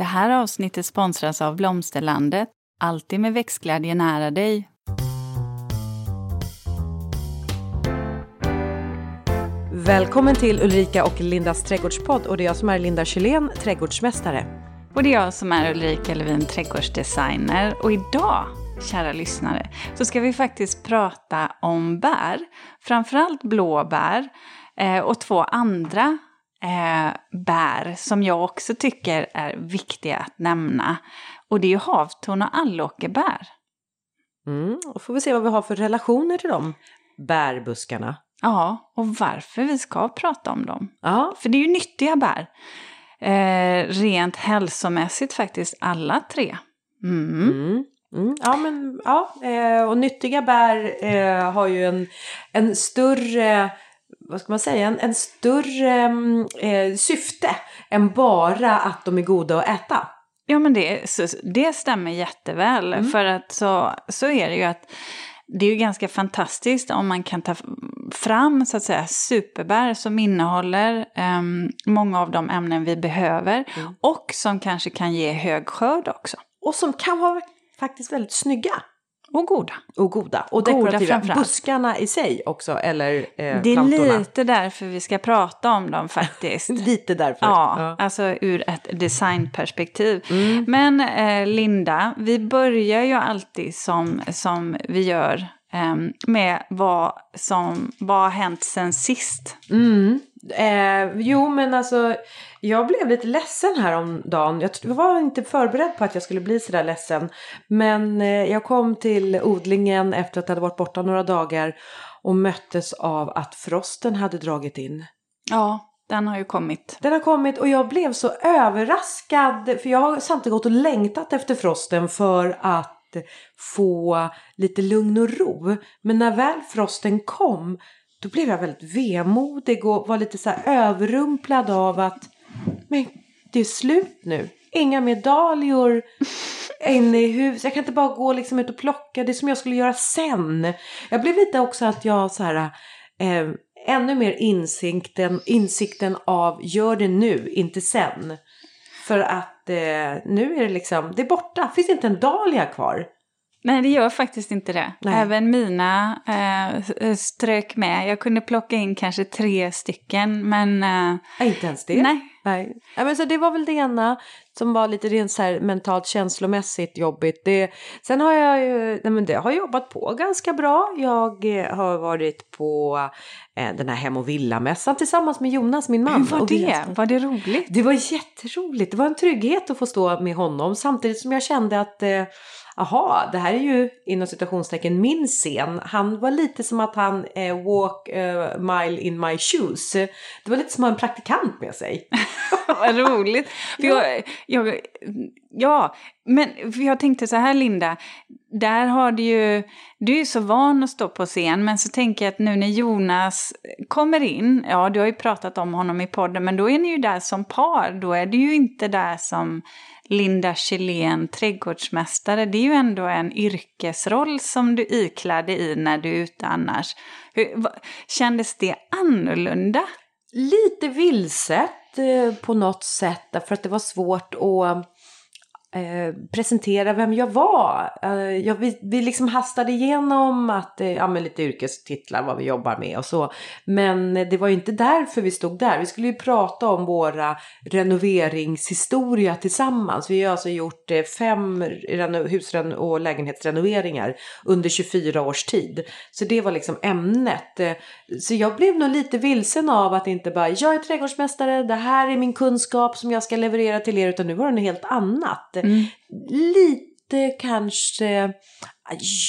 Det här avsnittet sponsras av Blomsterlandet. Alltid med växtglädje nära dig. Välkommen till Ulrika och Lindas trädgårdspodd och det är jag som är Linda Kylén, trädgårdsmästare. Och det är jag som är Ulrika Levin, trädgårdsdesigner. Och idag, kära lyssnare, så ska vi faktiskt prata om bär. Framförallt blåbär eh, och två andra eh, bär som jag också tycker är viktiga att nämna. Och det är ju havtorn och allåkerbär. Mm, och får vi se vad vi har för relationer till de bärbuskarna. Ja, och varför vi ska prata om dem. Ja, För det är ju nyttiga bär. Eh, rent hälsomässigt faktiskt, alla tre. Mm. mm, mm, ja men ja, eh, och nyttiga bär eh, har ju en, en större vad ska man säga, en, en större mm, eh, syfte än bara att de är goda att äta. Ja, men det, så, det stämmer jätteväl. För att så, så är det ju att det är ju ganska fantastiskt om man kan ta fram så att säga superbär som innehåller ehm, många av de ämnen vi behöver och som kanske kan ge hög skörd också. Och som kan vara faktiskt väldigt snygga. Och goda. Och goda. Och Goda dekorativa. framförallt. Buskarna i sig också, eller eh, Det är plantorna. lite därför vi ska prata om dem faktiskt. Lite därför. Ja, alltså ur ett designperspektiv. Mm. Men eh, Linda, vi börjar ju alltid som, som vi gör med vad som vad har hänt sen sist. Mm. Eh, jo, men alltså, jag blev lite ledsen här om dagen. Jag var inte förberedd på att jag skulle bli sådär ledsen. Men eh, jag kom till odlingen efter att jag hade varit borta några dagar och möttes av att frosten hade dragit in. Ja, den har ju kommit. Den har kommit och jag blev så överraskad för jag har samtidigt gått och längtat efter frosten för att få lite lugn och ro. Men när väl frosten kom då blev jag väldigt vemodig och var lite så här överrumplad av att men det är slut nu. Inga medaljer inne i huset. Jag kan inte bara gå liksom ut och plocka det som jag skulle göra sen. Jag blev lite också att jag så här eh, ännu mer insikten, insikten av gör det nu, inte sen. För att eh, nu är det liksom, det är borta. Finns inte en dahlia kvar. Nej, det gör faktiskt inte det. Nej. Även mina eh, strök med. Jag kunde plocka in kanske tre stycken, men eh, inte ens det. nej. Nej. Ja, men så det var väl det ena som var lite rent så här mentalt känslomässigt jobbigt. Det, sen har jag ju, nej men det har jobbat på ganska bra. Jag eh, har varit på eh, den här hem och villamässan tillsammans med Jonas, min man. Hur var vi det? har- Var det roligt? Det var jätteroligt. Det var en trygghet att få stå med honom samtidigt som jag kände att eh, Aha, det här är ju inom citationstecken min scen. Han var lite som att han eh, walk a mile in my shoes. Det var lite som att ha en praktikant med sig. Vad roligt. För jag, jag, ja, men för jag tänkte så här Linda, där har du ju, du är ju så van att stå på scen, men så tänker jag att nu när Jonas kommer in, ja du har ju pratat om honom i podden, men då är ni ju där som par, då är du ju inte där som Linda Kjellén, trädgårdsmästare. Det är ju ändå en yrkesroll som du iklädde i när du är ute annars. Hur, vad, kändes det annorlunda? Lite vilset eh, på något sätt därför att det var svårt att eh, presentera vem jag var. Eh, jag, vi, vi liksom hastade igenom att, eh, ja men lite yrkestitlar, vad vi jobbar med och så. Men det var ju inte därför vi stod där. Vi skulle ju prata om våra renoveringshistoria tillsammans. Vi har alltså gjort eh, fem hus husren- och lägenhetsrenoveringar under 24 års tid. Så det var liksom ämnet. Eh, så jag blev nog lite vilsen av att inte bara, jag är trädgårdsmästare, det här är min kunskap som jag ska leverera till er, utan nu var det något helt annat. Lite kanske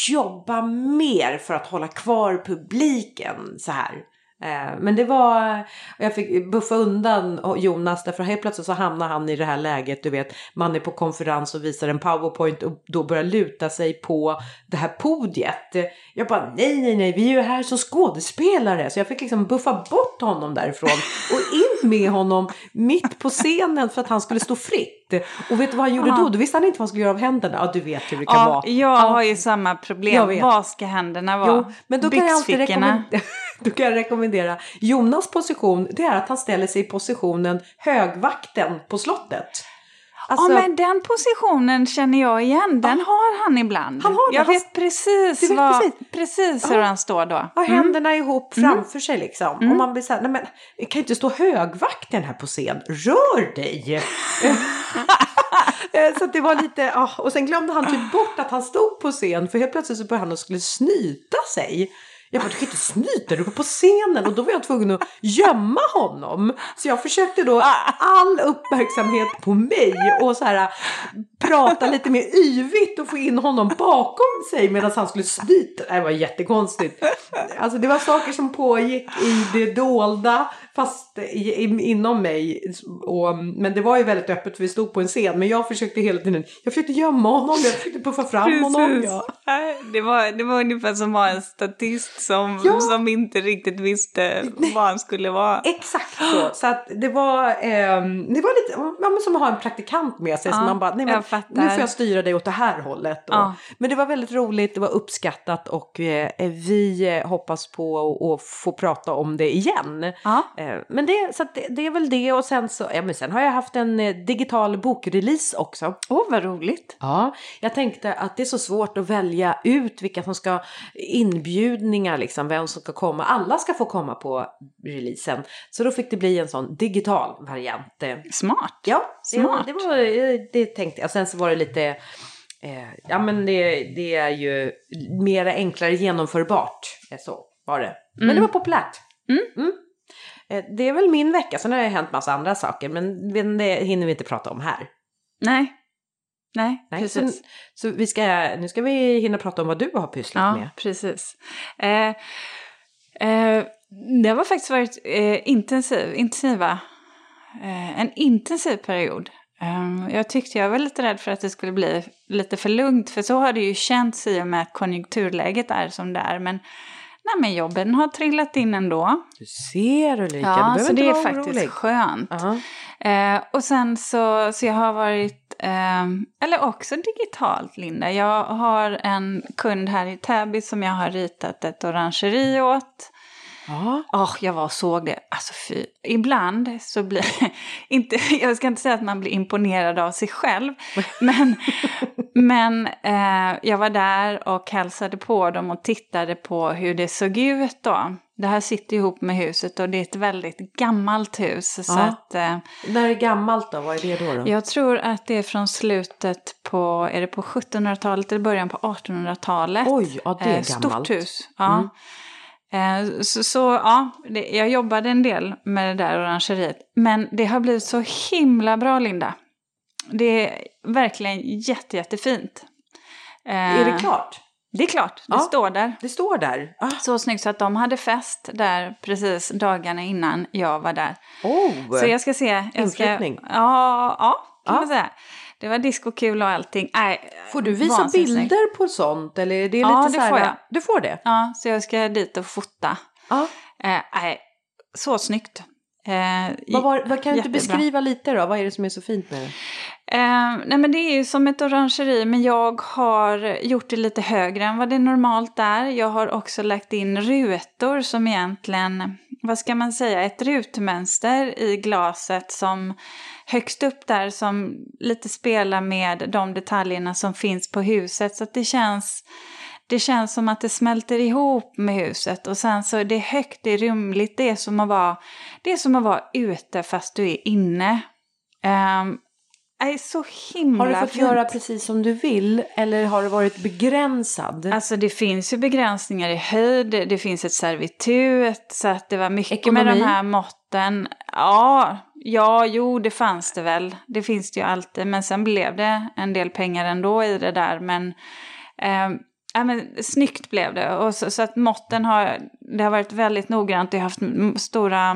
jobba mer för att hålla kvar publiken så här. Eh, Men det var, jag fick buffa undan Jonas därför helt plötsligt så hamnar han i det här läget, du vet, man är på konferens och visar en powerpoint och då börjar luta sig på det här podiet. Jag bara nej, nej, nej, vi är ju här som skådespelare. Så jag fick liksom buffa bort honom därifrån och in med honom mitt på scenen för att han skulle stå fritt. Och vet du vad han gjorde då? Då visste han inte vad han skulle göra av händerna. Ja, du vet hur det kan Ja, vara. jag Ja. har ju samma problem. Vad ska händerna vara? Jo, men då kan, jag alltid Byxfickorna. rekommendera, då kan jag rekommendera Jonas position, det är att han ställer sig i positionen högvakten på slottet. Alltså, ja, men den positionen känner jag igen. Den har han ibland. Han har det. Jag vet precis, vet vad, precis. precis, hur Ja. han står då. har Mm. händerna ihop framför sig liksom. Mm. Och man blir så här, nej men jag kan inte stå högvakten här på scen. Rör dig! Eh, så det var lite, ah, och sen glömde han typ bort att han stod på scen. För helt plötsligt så började han och skulle snyta sig. Jag bara, du kan inte snyta, dig på scenen. Och då var jag tvungen att gömma honom. Så jag försökte då all uppmärksamhet på mig och så här prata lite mer yvigt och få in honom bakom sig medan han skulle snyta. Det var jättekonstigt. Alltså det var saker som pågick i det dolda fast i, i, inom mig. Och, men det var ju väldigt öppet för vi stod på en scen. Men jag försökte hela tiden, jag försökte gömma honom, jag försökte puffa fram honom. Precis. Ja. Nej, Det, var, det var ungefär som att ha en statist som, Ja. som inte riktigt visste vad han skulle vara. Exakt så. Så att det var, ehm, det var lite ja, som att ha en praktikant med sig. så Ja, man bara, nej men nu får jag styra dig åt det här hållet. Och, Ja. Men det var väldigt roligt, det var uppskattat och eh, vi eh, hoppas på att- att få prata om det igen. Ja. Eh, Men det, så det, det är väl det och sen så, ja men sen har jag haft en eh, digital bokrelease också. Åh, vad roligt. Ja, jag tänkte att det är så svårt att välja ut vilka som ska inbjudningar liksom, vem som ska komma. Alla ska få komma på releasen. Så då fick det bli en sån digital variant. Eh, Smart. Ja, Smart. Det, det, var, det tänkte jag. Sen så var det lite, ja men det, det är ju mer enklare genomförbart. Så var det. Men Mm. det var populärt. Mm. Eh, Det är väl min vecka, sen har det hänt massa andra saker, men det hinner vi inte prata om här. Nej. Nej, Nej, så, precis. så vi ska, nu ska vi hinna prata om vad du har pysslat Ja, med. precis. Eh, eh, det har faktiskt varit eh, intensiv, intensiva, eh, en intensiv period. Eh, jag tyckte jag var lite rädd för att det skulle bli lite för lugnt, för så har det ju känts i och med att konjunkturläget är som det är. Men, nej, men jobben har trillat in ändå. Du ser Ulrika, Ja, du så det är faktiskt orolig. skönt. Ja. Eh, och sen så, så jag har varit, eh, eller också digitalt Linda. Jag har en kund här i Täby som jag har ritat ett orangeri åt. Ja. Åh, jag var och såg det. Alltså fy. Ibland så blir, inte, jag ska inte säga att man blir imponerad av sig själv. Men, men eh, jag var där och hälsade på dem och tittade på hur det såg ut då. Det här sitter ihop med huset och det är ett väldigt gammalt hus. Så Ja. att, eh, När är gammalt då? Vad är det då? då? jag tror att det är från slutet på, är det på 1700-talet eller början på 1800-talet. Oj, ja det är Eh, gammalt. Stort hus. Ja. Eh, Så, så ja, det, jag jobbade en del med det där orangeriet. Men det har blivit så himla bra, Linda. Det är verkligen jätte, jättefint. Eh, Är det klart? Det är klart, det Ja. står där. Det står där. Ah. Så snyggt så att de hade fest där precis dagarna innan jag var där. Oh. Så jag ska se. Jag ska, ja, ja, kan Ja. man säga. Det var discokul och allting. Nej, Får du visa vansinnigt bilder på sånt? Eller är det Ja, lite det så här, får jag. Du får det? Ja, så jag ska dit och fota. Ja. Eh, nej, så snyggt. Eh, Vad, var, vad kan du beskriva lite då? Vad är det som är så fint med det? Eh, nej men det är ju som ett orangeri men jag har gjort det lite högre än vad det normalt är. Jag har också lagt in rutor som egentligen, vad ska man säga, ett rutmönster i glaset som högst upp där som lite spelar med de detaljerna som finns på huset. Så att det känns, det känns som att det smälter ihop med huset och sen så är det högt, det är rymligt, det är som att vara, det är som att vara ute fast du är inne. Um, är så himla Har du fått fint. göra precis som du vill eller har du varit begränsad? Alltså det finns ju begränsningar i höjd, det finns ett servitut, så att det var mycket med Ekonomi? de här måtten. Ja, ja, jo det fanns det väl. Det finns det ju alltid, men sen blev det en del pengar ändå i det där. Men, ehm, ja, men snyggt blev det. Och så, så att måtten har, det har varit väldigt noggrant. Jag har haft stora,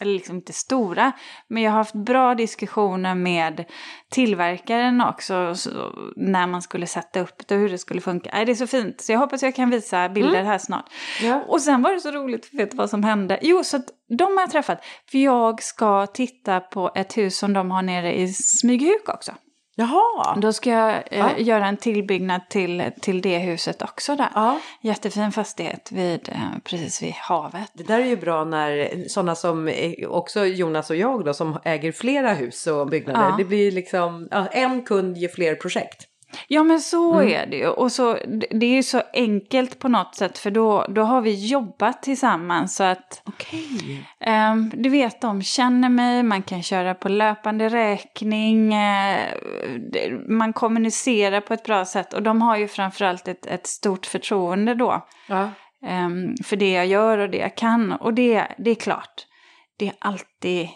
eller liksom inte stora, men jag har haft bra diskussioner med tillverkaren också. Så, när man skulle sätta upp det och hur det skulle funka. Nej, det är så fint. Så jag hoppas jag kan visa bilder här snart. Ja. Och sen var det så roligt, vet du vad som hände? Jo, så att de har jag träffat. För jag ska titta på ett hus som de har nere i Smyghuk också. Jaha. Då ska jag eh, Ja. göra en tillbyggnad till, till det huset också där. Ja. Jättefin fastighet vid, eh, precis vid havet. Det där är ju bra när sådana som eh, också Jonas och jag då som äger flera hus och byggnader. Ja. Det blir liksom en kund ger fler projekt. Ja men så Mm. är det ju. Och så, det- är ju så enkelt på något sätt för då, då har vi jobbat tillsammans så att Okej. ehm, du vet de känner mig, man kan köra på löpande räkning, det- man kommunicerar på ett bra sätt och de har ju framförallt ett, ett stort förtroende då. Ja. Ehm, för det jag gör och det jag kan. Och det, det är klart, det är alltid,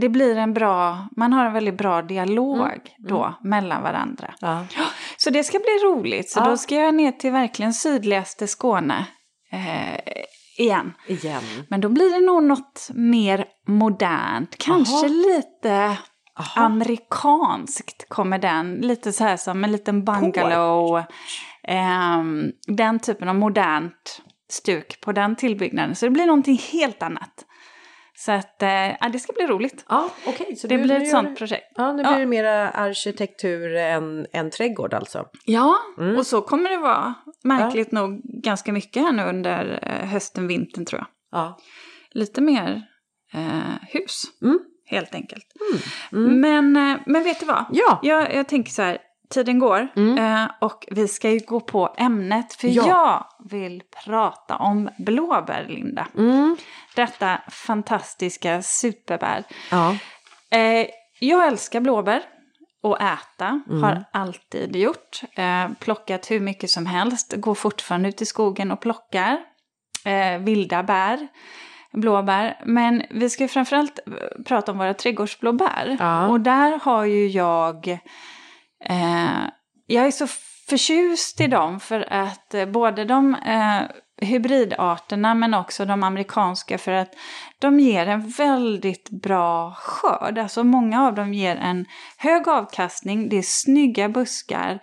det blir en bra, man har en väldigt bra dialog då mellan varandra. Ja. Så det ska bli roligt. Så Ja. då ska jag ner till verkligen sydligaste Skåne eh, igen. Igen. Men då blir det nog något mer modernt. Kanske Aha. lite Aha. amerikanskt kommer den. Lite så här som en liten bungalow. Ehm, den typen av modernt stuk på den tillbyggnaden. Så det blir någonting helt annat. Så att, ja, det ska bli roligt. Ja, okej. Så Det du- blir nu ett sånt det- projekt. Ja, nu Ja. blir det mera arkitektur än, än trädgård alltså. Ja, Mm. och så kommer det vara märkligt nog ganska mycket här nu under eh, hösten, vintern tror jag. Ja. Lite mer eh, hus, Mm. helt enkelt. Mm. Men, eh, men vet du vad? Ja. Jag, jag tänker så här, tiden går Mm. eh, och vi ska ju gå på ämnet. För Ja. jag vill prata om blåbär, Linda. Mm. Detta fantastiska superbär. Ja. Eh, jag älskar blåbär och äta, Mm. har alltid gjort. Eh, plockat hur mycket som helst, går fortfarande ut i skogen och plockar vilda bär, blåbär. Men vi ska ju framförallt prata om våra trädgårdsblåbär. Ja. Och där har ju jag, eh, jag är så förtjust i dem för att eh, både de eh, hybridarterna men också de amerikanska för att de ger en väldigt bra skörd. Alltså många av dem ger en hög avkastning, det är snygga buskar.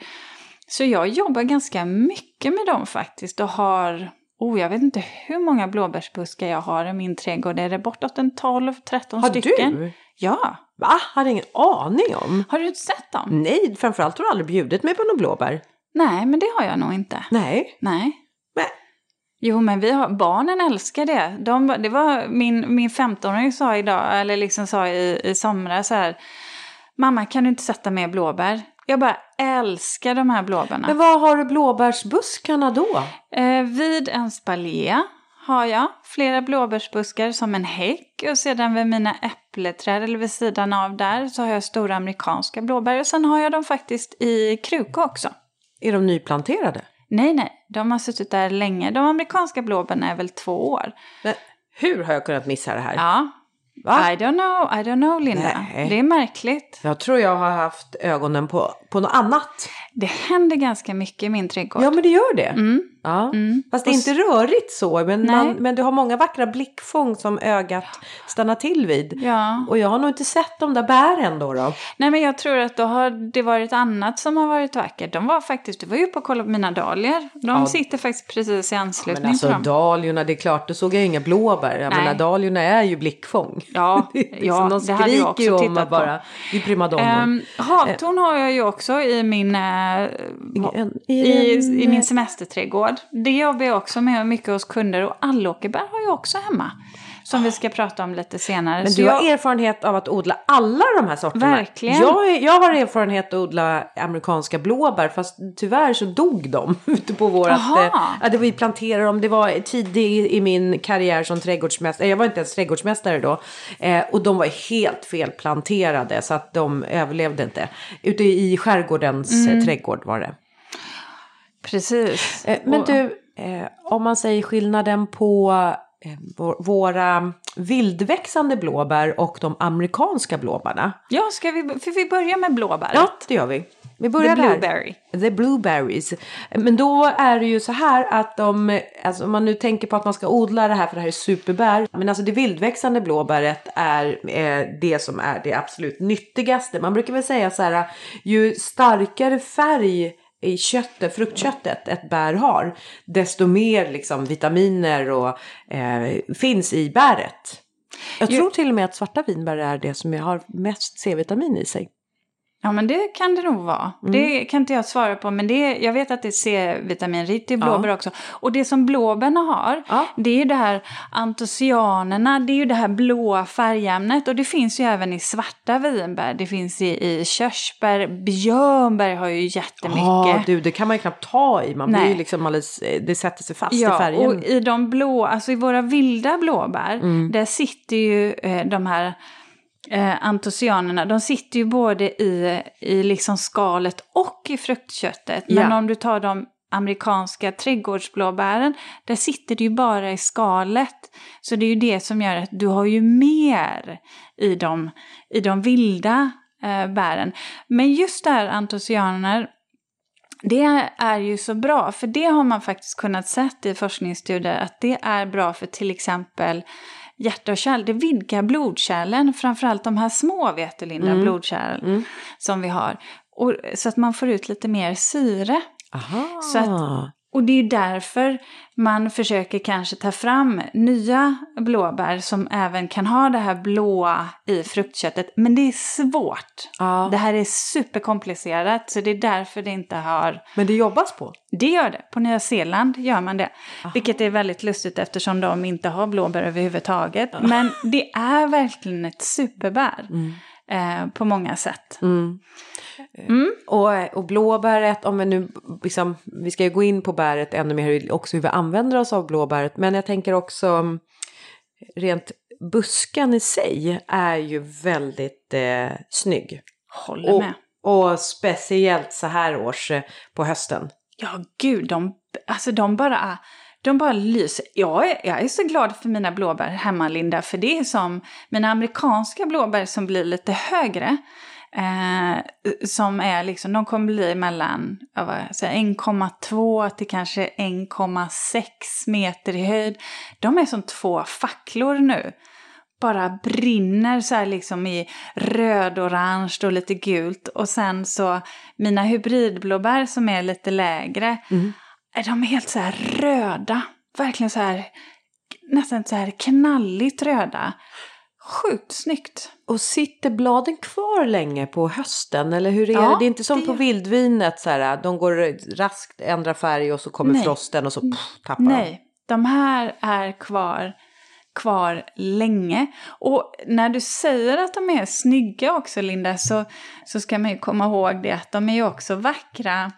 Så jag jobbar ganska mycket med dem faktiskt och har, oh jag vet inte hur många blåbärsbuskar jag har i min trädgård. Är det bortåt en 12-13 Har stycken? du? Ja. Va? Hade ingen aning om. Har du inte sett dem? Nej, framförallt har du aldrig bjudit mig på några blåbär. Nej, men det har jag nog inte. Nej. Nej. Nej. Jo, men vi har, barnen älskar det. De, det var min, min 15-åring sa idag, eller liksom sa i, i somras så här. Mamma, kan du inte sätta mer blåbär? Jag bara älskar de här blåbärna. Men vad har du blåbärsbuskarna då? Eh, vid en spaljé har jag flera blåbärsbuskar som en häck och sedan vid mina äppleträd eller vid sidan av där så har jag stora amerikanska blåbär och sen har jag dem faktiskt i kruka också. Är de nyplanterade? Nej, nej, de har suttit där länge. De amerikanska blåbärna är väl två år. Men hur har jag kunnat missa det här? Ja. Va? I don't know, I don't know Linda. Nej. Det är märkligt. Jag tror jag har haft ögonen på, på något annat. Det händer ganska mycket i min trädgård. Ja, men det gör det. Mm, Ja. mm. Fast det är inte rörigt så, men, man, men du har många vackra blickfång som ögat stannar till vid. Ja. Och jag har nog inte sett de där bären då. då. Nej men jag tror att då har det varit annat som har varit vackert. De var faktiskt, du var ju uppe och kollade på mina dahlior. De Ja. sitter faktiskt precis i anslutning Men alltså på dem. dahliorna, det är klart, då såg jag inga blåbär. Jag menar, dahliorna är ju blickfång. Ja, Det liksom, ja de det hade jag skriker också ju om tittat bara, det är primadonnor. Um, havtorn har jag ju också i min, eh, En- i, en- i min semesterträdgård. Det jobbar jag också med mycket hos kunder och allåkerbär har jag också hemma. Som vi ska prata om lite senare. Men Så du har jag, erfarenhet av att odla alla de här sorterna. Verkligen. Jag, är- jag har erfarenhet att odla amerikanska blåbär fast tyvärr så dog de ute på vårat... Aha. Eh, ja, det var vi planterade dem. Det var tidigt i min karriär som trädgårdsmästare. Jag var inte ens trädgårdsmästare då. Eh, och de var helt felplanterade så att de överlevde inte. Ute i skärgårdens Mm. eh, trädgård var det. Precis. Eh, men du, eh, om man säger skillnaden på eh, vår, våra vildväxande blåbär och de amerikanska blåbärna. Ja, ska vi, för vi börjar med blåbäret. Ja, det gör vi. Vi The börjar där. blueberry. The blueberries. Men då är det ju så här att de, alltså om man nu tänker på att man ska odla det här för det här är superbär. Men alltså det vildväxande blåbäret är det som är det absolut nyttigaste. Man brukar väl säga så här, ju starkare färg i köttet, fruktköttet ett bär har, desto mer liksom vitaminer och eh, finns i bäret. Jag tror till och med att svarta vinbär är det som har mest C-vitamin i sig. Ja, men det kan det nog vara. Mm. Det kan inte jag svara på, men det, jag vet att det är C-vitaminrikt i blåbär också. Och det som blåbärna har, Ja. det är ju det här antocianerna, det är ju det här blåa färgämnet. Och det finns ju även i svarta vinbär, det finns i, i körsbär, björnbär har ju jättemycket. Ja, du, det kan man ju knappt ta i. Man blir Nej. ju liksom alldeles, det sätter sig fast i Ja, färgen. och i de blå, alltså i våra vilda blåbär, Mm. där sitter ju eh, de här eh, antocianerna, de sitter ju både i, i liksom skalet och i fruktköttet. Men Ja. om du tar de amerikanska trädgårdsblåbären, där sitter det ju bara i skalet. Så det är ju det som gör att du har ju mer i de, i de vilda eh, bären. Men just det här antocianer, det är ju så bra, för det har man faktiskt kunnat sett i forskningsstudier att det är bra för till exempel hjärta och kärl. Det vidgar blodkärlen, framförallt de här små vet du Linda, blodkärl Mm. som vi har. Och, så att man får ut lite mer syre. Aha. Så att- Och det är därför man försöker kanske ta fram nya blåbär som även kan ha det här blåa i fruktköttet. Men det är svårt. ja. Det här är superkomplicerat, så det är därför det inte har... Men det jobbas på. Det gör det. På Nya Zeeland gör man det. Vilket är väldigt lustigt eftersom de inte har blåbär överhuvudtaget. Men det är verkligen ett superbär. Eh, på många sätt. Mm. Mm. Och, och blåbäret, om vi nu liksom, vi ska ju gå in på bäret ännu mer, också hur vi använder oss av blåbäret. Men jag tänker också mm, rent busken i sig är ju väldigt eh, snygg. Håller Och, med. och speciellt så här års eh, på hösten. Ja, gud, de, alltså de bara, de bara lyser. Jag är, jag är så glad för mina blåbär hemma, Linda, för det är som mina amerikanska blåbär som blir lite högre. Eh, som är liksom, de kommer bli mellan ja, vad jag säger, 1,2 till kanske 1,6 meter i höjd. De är som två facklor nu. Bara brinner så här liksom i röd-orange och lite gult. Och sen så mina hybridblåbär som är lite lägre. Mm. De är helt så här röda. Verkligen så här nästan så här knalligt röda. Sjukt snyggt. Och sitter bladen kvar länge på hösten? Eller hur är Ja, det? Det är inte som det- på vildvinet, så här, de går raskt, ändrar färg och så kommer Nej. frosten och så pff, tappar de. Nej, de här är kvar, kvar länge. Och när du säger att de är snygga också, Linda, så, så ska man ju komma ihåg det att de är ju också vackra.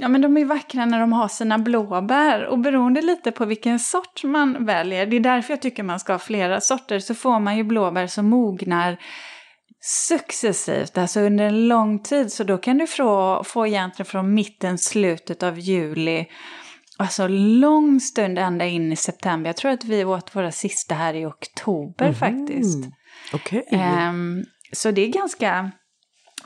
Ja, men de är vackra när de har sina blåbär. Och beroende lite på vilken sort man väljer, det är därför jag tycker man ska ha flera sorter, så får man ju blåbär som mognar successivt, alltså under en lång tid. Så då kan du få, få egentligen från mitten, slutet av juli, alltså lång stund ända in i september. Jag tror att vi åt våra sista här i oktober faktiskt. Mm. Okej. Ehm, så det är ganska,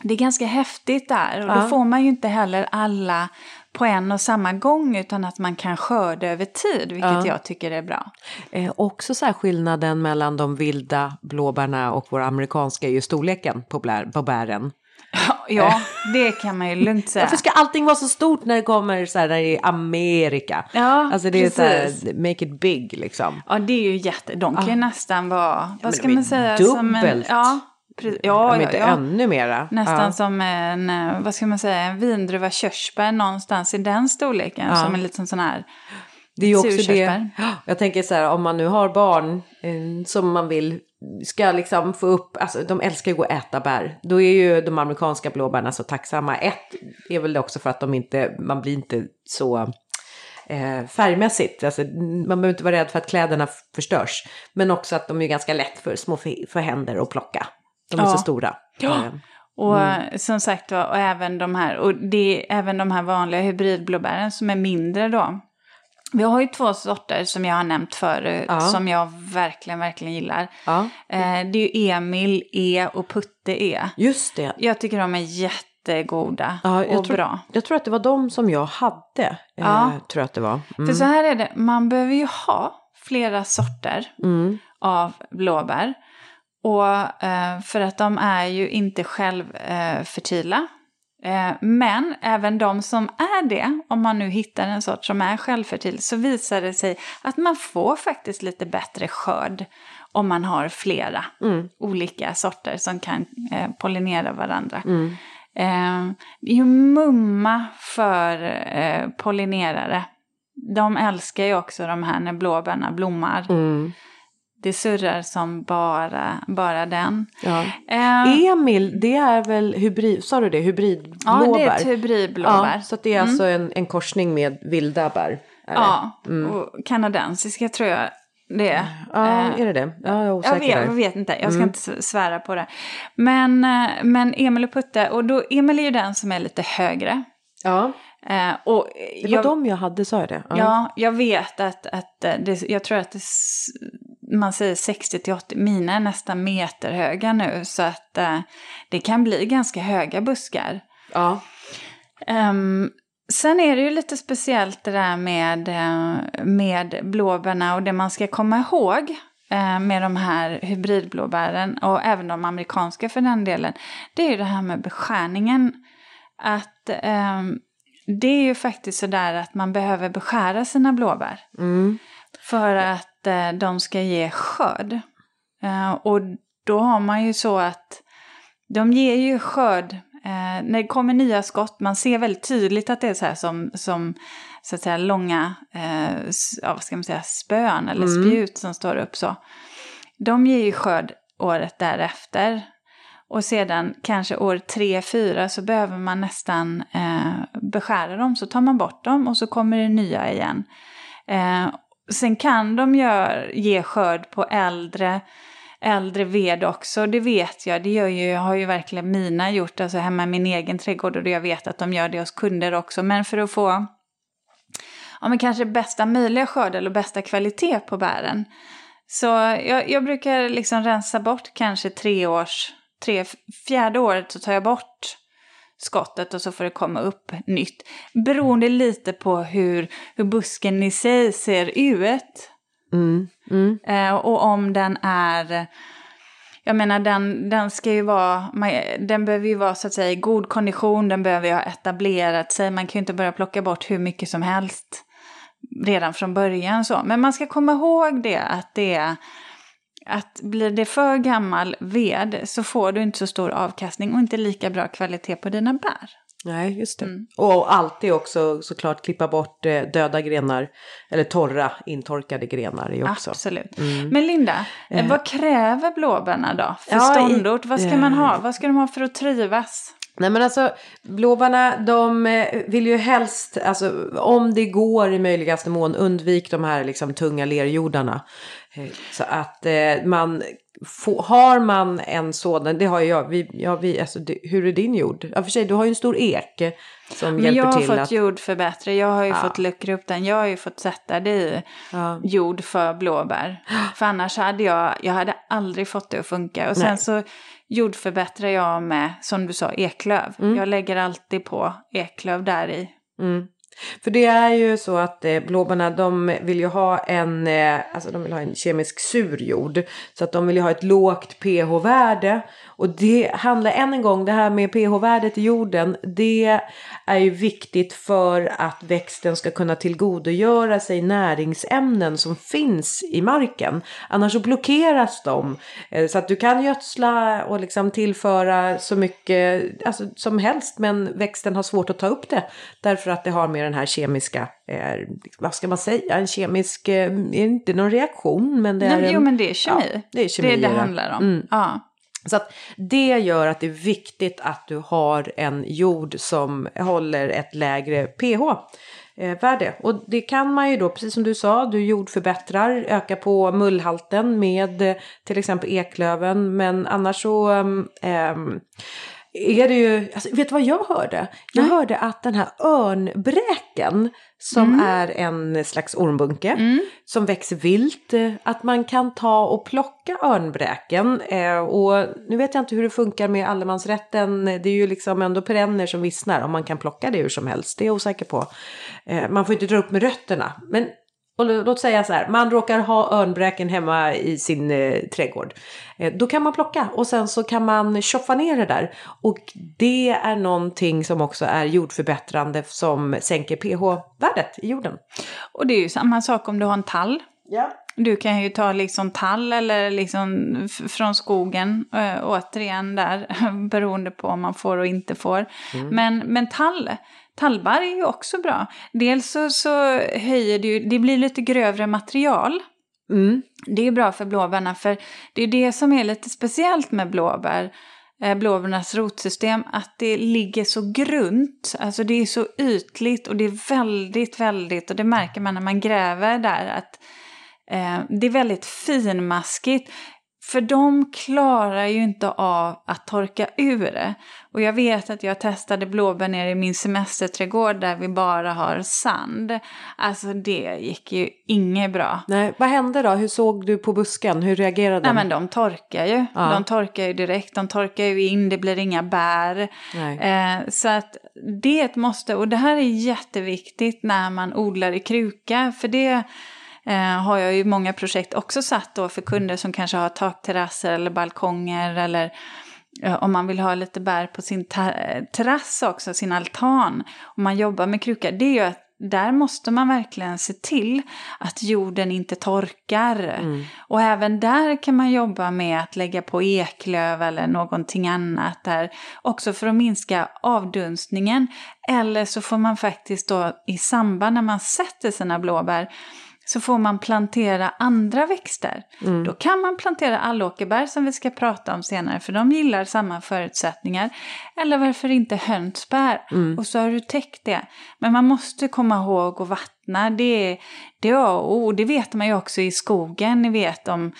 det är ganska häftigt där. Och då Ja. får man ju inte heller alla på en och samma gång utan att man kan skörda över tid, vilket Ja. jag tycker är bra. Eh, också så här skillnaden mellan de vilda blåbärna och våra amerikanska är ju storleken på, blär, på bären. Ja, det kan man ju lugnt säga. Varför ska allting vara så stort när det kommer så här när det är Amerika? Ja, Alltså det är så här, precis. make it big liksom. Ja, det är ju jätte... De kan ju nästan vara... Vad ska de är man säga? Som en, dubbelt. ja, pre- ja, Om ja, inte ja. ännu mera. Nästan Ja. som en, eh, vad ska man säga, en vindruva körsbär någonstans i den storleken. Som en liten sån här... Det är ju också det. Jag tänker så här, om man nu har barn eh, som man vill ska liksom få upp, alltså de älskar ju att äta bär. Då är ju de amerikanska blåbärna så tacksamma. Ett är väl också för att de inte, man blir inte så eh, färgmässigt. Alltså, man behöver inte vara rädd för att kläderna förstörs. Men också att de är ganska lätt för små för händer att plocka. De är Ja. så stora. Ja. Eh, Och Mm. eh, som sagt och även de här, och det är även de här vanliga hybridblåbären som är mindre då. Vi har ju två sorter som jag har nämnt förut, Ja. som jag verkligen, verkligen gillar. ja, Eh, det är ju Emil E och Putte E. just det. Jag tycker de är jättegoda Ja, jag och tror- bra. Jag tror att det var de som jag hade. Eh, Ja. Tror jag att det var. Mm. För så här är det, man behöver ju ha flera sorter Mm. av blåbär. Och eh, för att de är ju inte självfertila. Eh, eh, men även de som är det, om man nu hittar en sort som är självfertil, så visar det sig att man får faktiskt lite bättre skörd om man har flera Mm. olika sorter som kan eh, pollinera varandra. Mm. Eh, det är ju mumma för eh, pollinerare. De älskar ju också de här när blåbärna blommar. Mm. Det surrar som bara, bara den. Ja. Eh, Emil, det är väl hybrid, sa du det? ja, Hybridblåbär? det är ett hybridblåbär. Ja, så det är alltså en, en korsning med vilda bär? Ja, Mm. och kanadensiska tror jag det är. Ja, Eh, är det det? Ja, jag Jag vet, jag vet inte, jag ska Mm. inte svära på det. Men, eh, men Emil och Putte, och då, Emil är ju den som är lite högre. Ja, Eh, och det var jag, de jag hade, sa jag det? Ja, jag vet att, att eh, det, jag tror att det, man säger 60 till 80, mina är nästan meterhöga nu. Så att eh, det kan bli ganska höga buskar. ja. Ehm, sen är det ju lite speciellt det där med, eh, med blåbärna och det man ska komma ihåg eh, med de här hybridblåbären och även de amerikanska för den delen. Det är ju det här med beskärningen. Att ehm, det är ju faktiskt sådär att man behöver beskära sina blåbär. Mm. För att eh, de ska ge skörd. Eh, och då har man ju så att de ger ju skörd eh, när det kommer nya skott. Man ser väldigt tydligt att det är så här som, som så att säga långa eh, ja, vad ska man säga, spön eller Mm. spjut som står upp så. De ger ju skörd året därefter. Och sedan kanske år tre, fyra så behöver man nästan eh, beskära dem. Så tar man bort dem och så kommer det nya igen. Eh, sen kan de gör, ge skörd på äldre, äldre ved också. Det vet jag. Det gör ju, har ju verkligen mina gjort. Alltså hemma i min egen trädgård. Och jag vet att de gör det hos kunder också. Men för att få ja, men kanske bästa möjliga skörd eller bästa kvalitet på bären. Så jag, jag brukar liksom rensa bort kanske tre års, tre, fjärde året så tar jag bort skottet och så får det komma upp nytt. Beroende lite på hur, hur busken i sig ser ut. Mm. Mm. Eh, och om den är... Jag menar den, den ska ju vara... Den behöver ju vara så att säga i god kondition. Den behöver ju ha etablerat sig. Man kan ju inte börja plocka bort hur mycket som helst redan från början. så. Men man ska komma ihåg det att det är... Att blir det för gammal ved så får du inte så stor avkastning och inte lika bra kvalitet på dina bär. Nej, just det. Mm. Och alltid också såklart klippa bort eh, döda grenar. Eller torra, intorkade grenar ju också. Absolut. Mm. Men Linda, eh, Eh. vad kräver blåbärna då för Ja, ståndort? Vad ska man eh. ha? Vad ska de ha för att trivas? Nej men alltså blåbärna de eh, vill ju helst, alltså om det går i möjligaste mån undvik de här liksom tunga lerjordarna. Så att eh, man, får, har man en sådan, det har ju jag, vi, ja, vi, alltså det, hur är din jord? Ja för sig du har ju en stor ek som Men hjälper jag har till fått att... jordförbättra, jag har ju Ja. fått luckra upp den, jag har ju fått sätta det i Ja. jord för blåbär. För annars hade jag, jag hade aldrig fått det att funka. Och sen Nej. så jordförbättrar jag med, som du sa, eklöv. Jag lägger alltid på eklöv där i. Mm. För det är ju så att eh, blåbärna de vill ju ha en, eh, alltså de vill ha en kemisk sur jord. Så att de vill ju ha ett lågt pH-värde. Och det handlar än en gång, det här med pH-värdet i jorden. Det är ju viktigt för att växten ska kunna tillgodogöra sig näringsämnen som finns i marken. Annars så blockeras de. Eh, Så att du kan gödsla och liksom tillföra så mycket alltså, som helst. Men växten har svårt att ta upp det. Därför att det har mer den här kemiska, eh, vad ska man säga, en kemisk, eh, är inte någon reaktion men det är Nej, en... jo men det är kemi. Ja, det är kemi det, i det det. handlar om. Mm. Ja. Så att det gör att det är viktigt att du har en jord som håller ett lägre pH-värde. Och det kan man ju då, precis som du sa, du jordförbättrar, ökar på mullhalten med eh, till exempel eklöven. Men annars så um, ehm, är det ju, alltså, vet du vad jag hörde? Jag Nej. hörde att den här örnbräken som är en slags ormbunke Mm. som växer vilt. eh, Att man kan ta och plocka örnbräken. eh, Och nu vet jag inte hur det funkar med allemansrätten. Det är ju liksom ändå perenner som vissnar om man kan plocka det hur som helst. Det är jag osäker på. Eh, Man får inte dra upp med rötterna. Men och lå- låt säga så här, man råkar ha örnbräken hemma i sin eh, trädgård. Eh, då kan man plocka och sen så kan man tjoffa ner det där. Och det är någonting som också är jordförbättrande som sänker pH-värdet i jorden. Och det är ju samma sak om du har en tall. Ja. Du kan ju ta liksom tall eller liksom från skogen, äh, återigen där, beroende på om man får och inte får. Men, men tall, tallbarr är ju också bra. Dels så, så höjer det ju, det blir lite grövre material. Mm. Det är bra för blåbärna för det är det som är lite speciellt med blåbär. eh, Blåbärnas rotsystem, att det ligger så grunt, alltså det är så ytligt och det är väldigt, väldigt, och det märker man när man gräver där, att eh, det är väldigt finmaskigt. För de klarar ju inte av att torka ur det. Och jag vet att jag testade blåbär nere i min semesterträdgård där vi bara har sand. Alltså det gick ju inget bra. Nej, vad hände då? Hur såg du på busken? Hur reagerade Nej den? men de torkar ju. Ja. De torkar ju direkt. De torkar ju in, det blir inga bär. Nej. Eh, så att det är ett måste. Och det här är jätteviktigt när man odlar i kruka. För det eh, har jag ju många projekt också satt då för kunder som kanske har takterrasser eller balkonger. Eller eh, om man vill ha lite bär på sin terrass också, sin altan. Om man jobbar med kruka. Det är ju att där måste man verkligen se till att jorden inte torkar. Och även där kan man jobba med att lägga på eklöv eller någonting annat där. Också för att minska avdunstningen. Eller så får man faktiskt då i samband när man sätter sina blåbär så får man plantera andra växter. Då kan man plantera allåkerbär som vi ska prata om senare för de gillar samma förutsättningar. Eller varför inte hönsbär? Och så har du täckt det. Men man måste komma ihåg att vattna. Det är det är A och O. Det vet man ju också i skogen. Ni vet om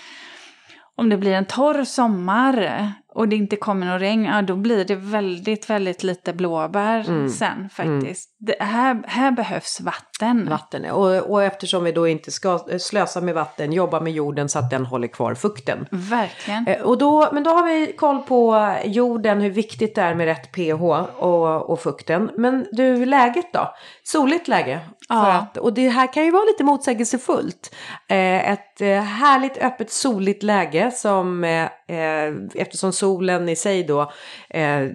om det blir en torr sommar och det inte kommer någon regn, ja då blir det väldigt, väldigt lite blåbär sen faktiskt. Det, här, här behövs vatten. Vatten. Och, och eftersom vi då inte ska slösa med vatten, jobba med jorden så att den håller kvar fukten. Verkligen. Eh, Och då, men då har vi koll på jorden, hur viktigt det är med rätt pH och, och fukten. Men du, läget då? Soligt läge? Ja. att, och det här kan ju vara lite motsägelsefullt. Eh, ett eh, härligt öppet soligt läge som eh, eh, eftersom solen i sig då eh,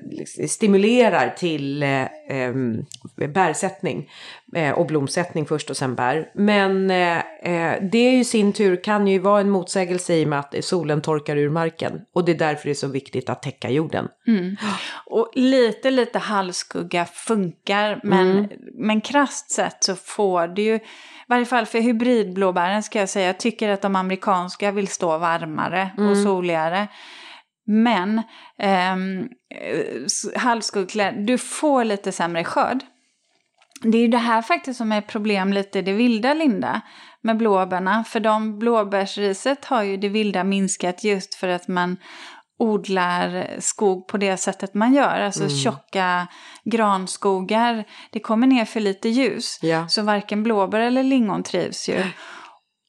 stimulerar till eh, eh, bärsättning eh, och blomsättning först och sen bär. Men eh, eh, det i sin tur kan ju vara en motsägelse i och med att solen torkar ur marken. Och det är därför det är så viktigt att täcka jorden. Och lite, lite halvskugga funkar, men, men krasst sett så får det ju, i varje fall för hybridblåbären ska jag säga, jag tycker att de amerikanska vill stå varmare och soligare. Men eh, halvskuggklädd, du får lite sämre skörd. Det är ju det här faktiskt som är problem lite i det vilda, Linda, med blåbärna. För de blåbärsriset har ju det vilda minskat just för att man odlar skog på det sättet man gör. Alltså tjocka granskogar. Det kommer ner för lite ljus. Ja. Så varken blåbär eller lingon trivs ju.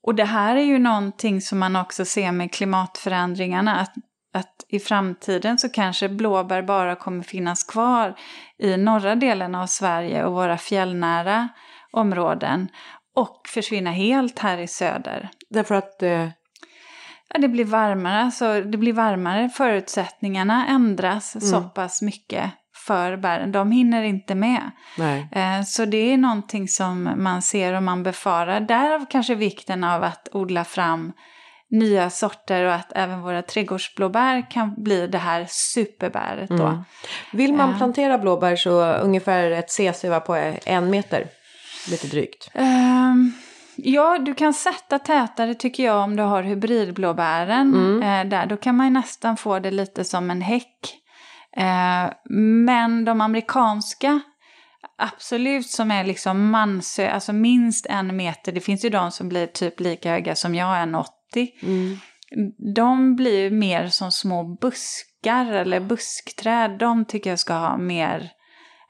Och det här är ju någonting som man också ser med klimatförändringarna. Att, att i framtiden så kanske blåbär bara kommer finnas kvar i norra delen av Sverige och våra fjällnära områden. Och försvinna helt här i söder. Därför att eh, Ja, det blir varmare, så det blir varmare. Förutsättningarna ändras så pass mycket för bären. De hinner inte med. Eh, Så det är någonting som man ser och man befarar. Därav kanske vikten av att odla fram nya sorter och att även våra trädgårdsblåbär kan bli det här superbäret då. Mm. Vill man Ja. plantera blåbär så ungefär ett CC på en meter. Lite drygt. Ehm, ja, du kan sätta tätare tycker jag om du har hybridblåbären. Eh, där, då kan man nästan få det lite som en häck. Eh, men de amerikanska, absolut som är liksom mansö, alltså minst en meter. Det finns ju de som blir typ lika höga som jag, 1,80. De blir mer som små buskar eller buskträd. De tycker jag ska ha mer,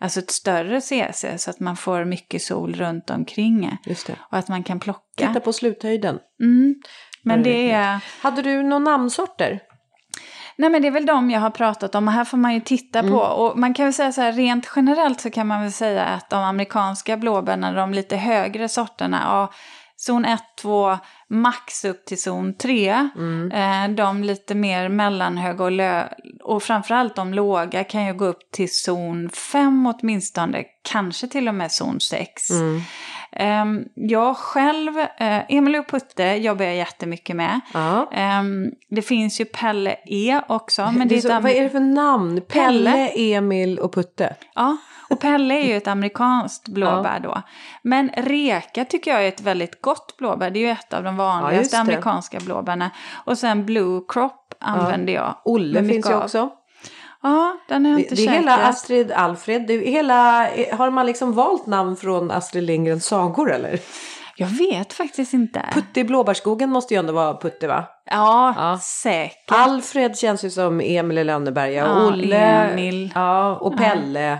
alltså ett större CC så att man får mycket sol runt omkring. Just det. Och att man kan plocka. Titta på sluthöjden. Mm. Men det är, Hade du några namnsorter? nej men det är väl de jag har pratat om och här får man ju titta på. Och man kan väl säga så här, rent generellt så kan man väl säga att de amerikanska blåbärna, de lite högre sorterna, ja, zon 1, 2, max upp till zon 3. Eh, de lite mer mellanhöga och, lö- och framförallt de låga kan ju gå upp till zon 5 åtminstone, kanske till och med zon 6. Ehm, jag själv, eh, Emil och Putte jobbar jag jättemycket med. Ja. Ehm, det finns ju Pelle E också. Men det är så, vad är det för namn? Pelle, Pelle. Emil och Putte. Ja, och Pelle är ju ett amerikanskt blåbär då. Men Reka tycker jag är ett väldigt gott blåbär. Det är ju ett av de vanligaste det. amerikanska blåbärna. Och sen Blue Crop använder jag. Olle finns ju också. Ja, den har jag Det, inte det är käkat. hela Astrid Alfred. Det är hela, har man liksom valt namn från Astrid Lindgrens sagor eller? Jag vet faktiskt inte. Putte i Blåbärsskogen måste ju ändå vara Putte va? Ja, Ja. säkert. Alfred känns ju som Emil i Lönneberga. Ja, Olle. Emil. Ja, och Pelle.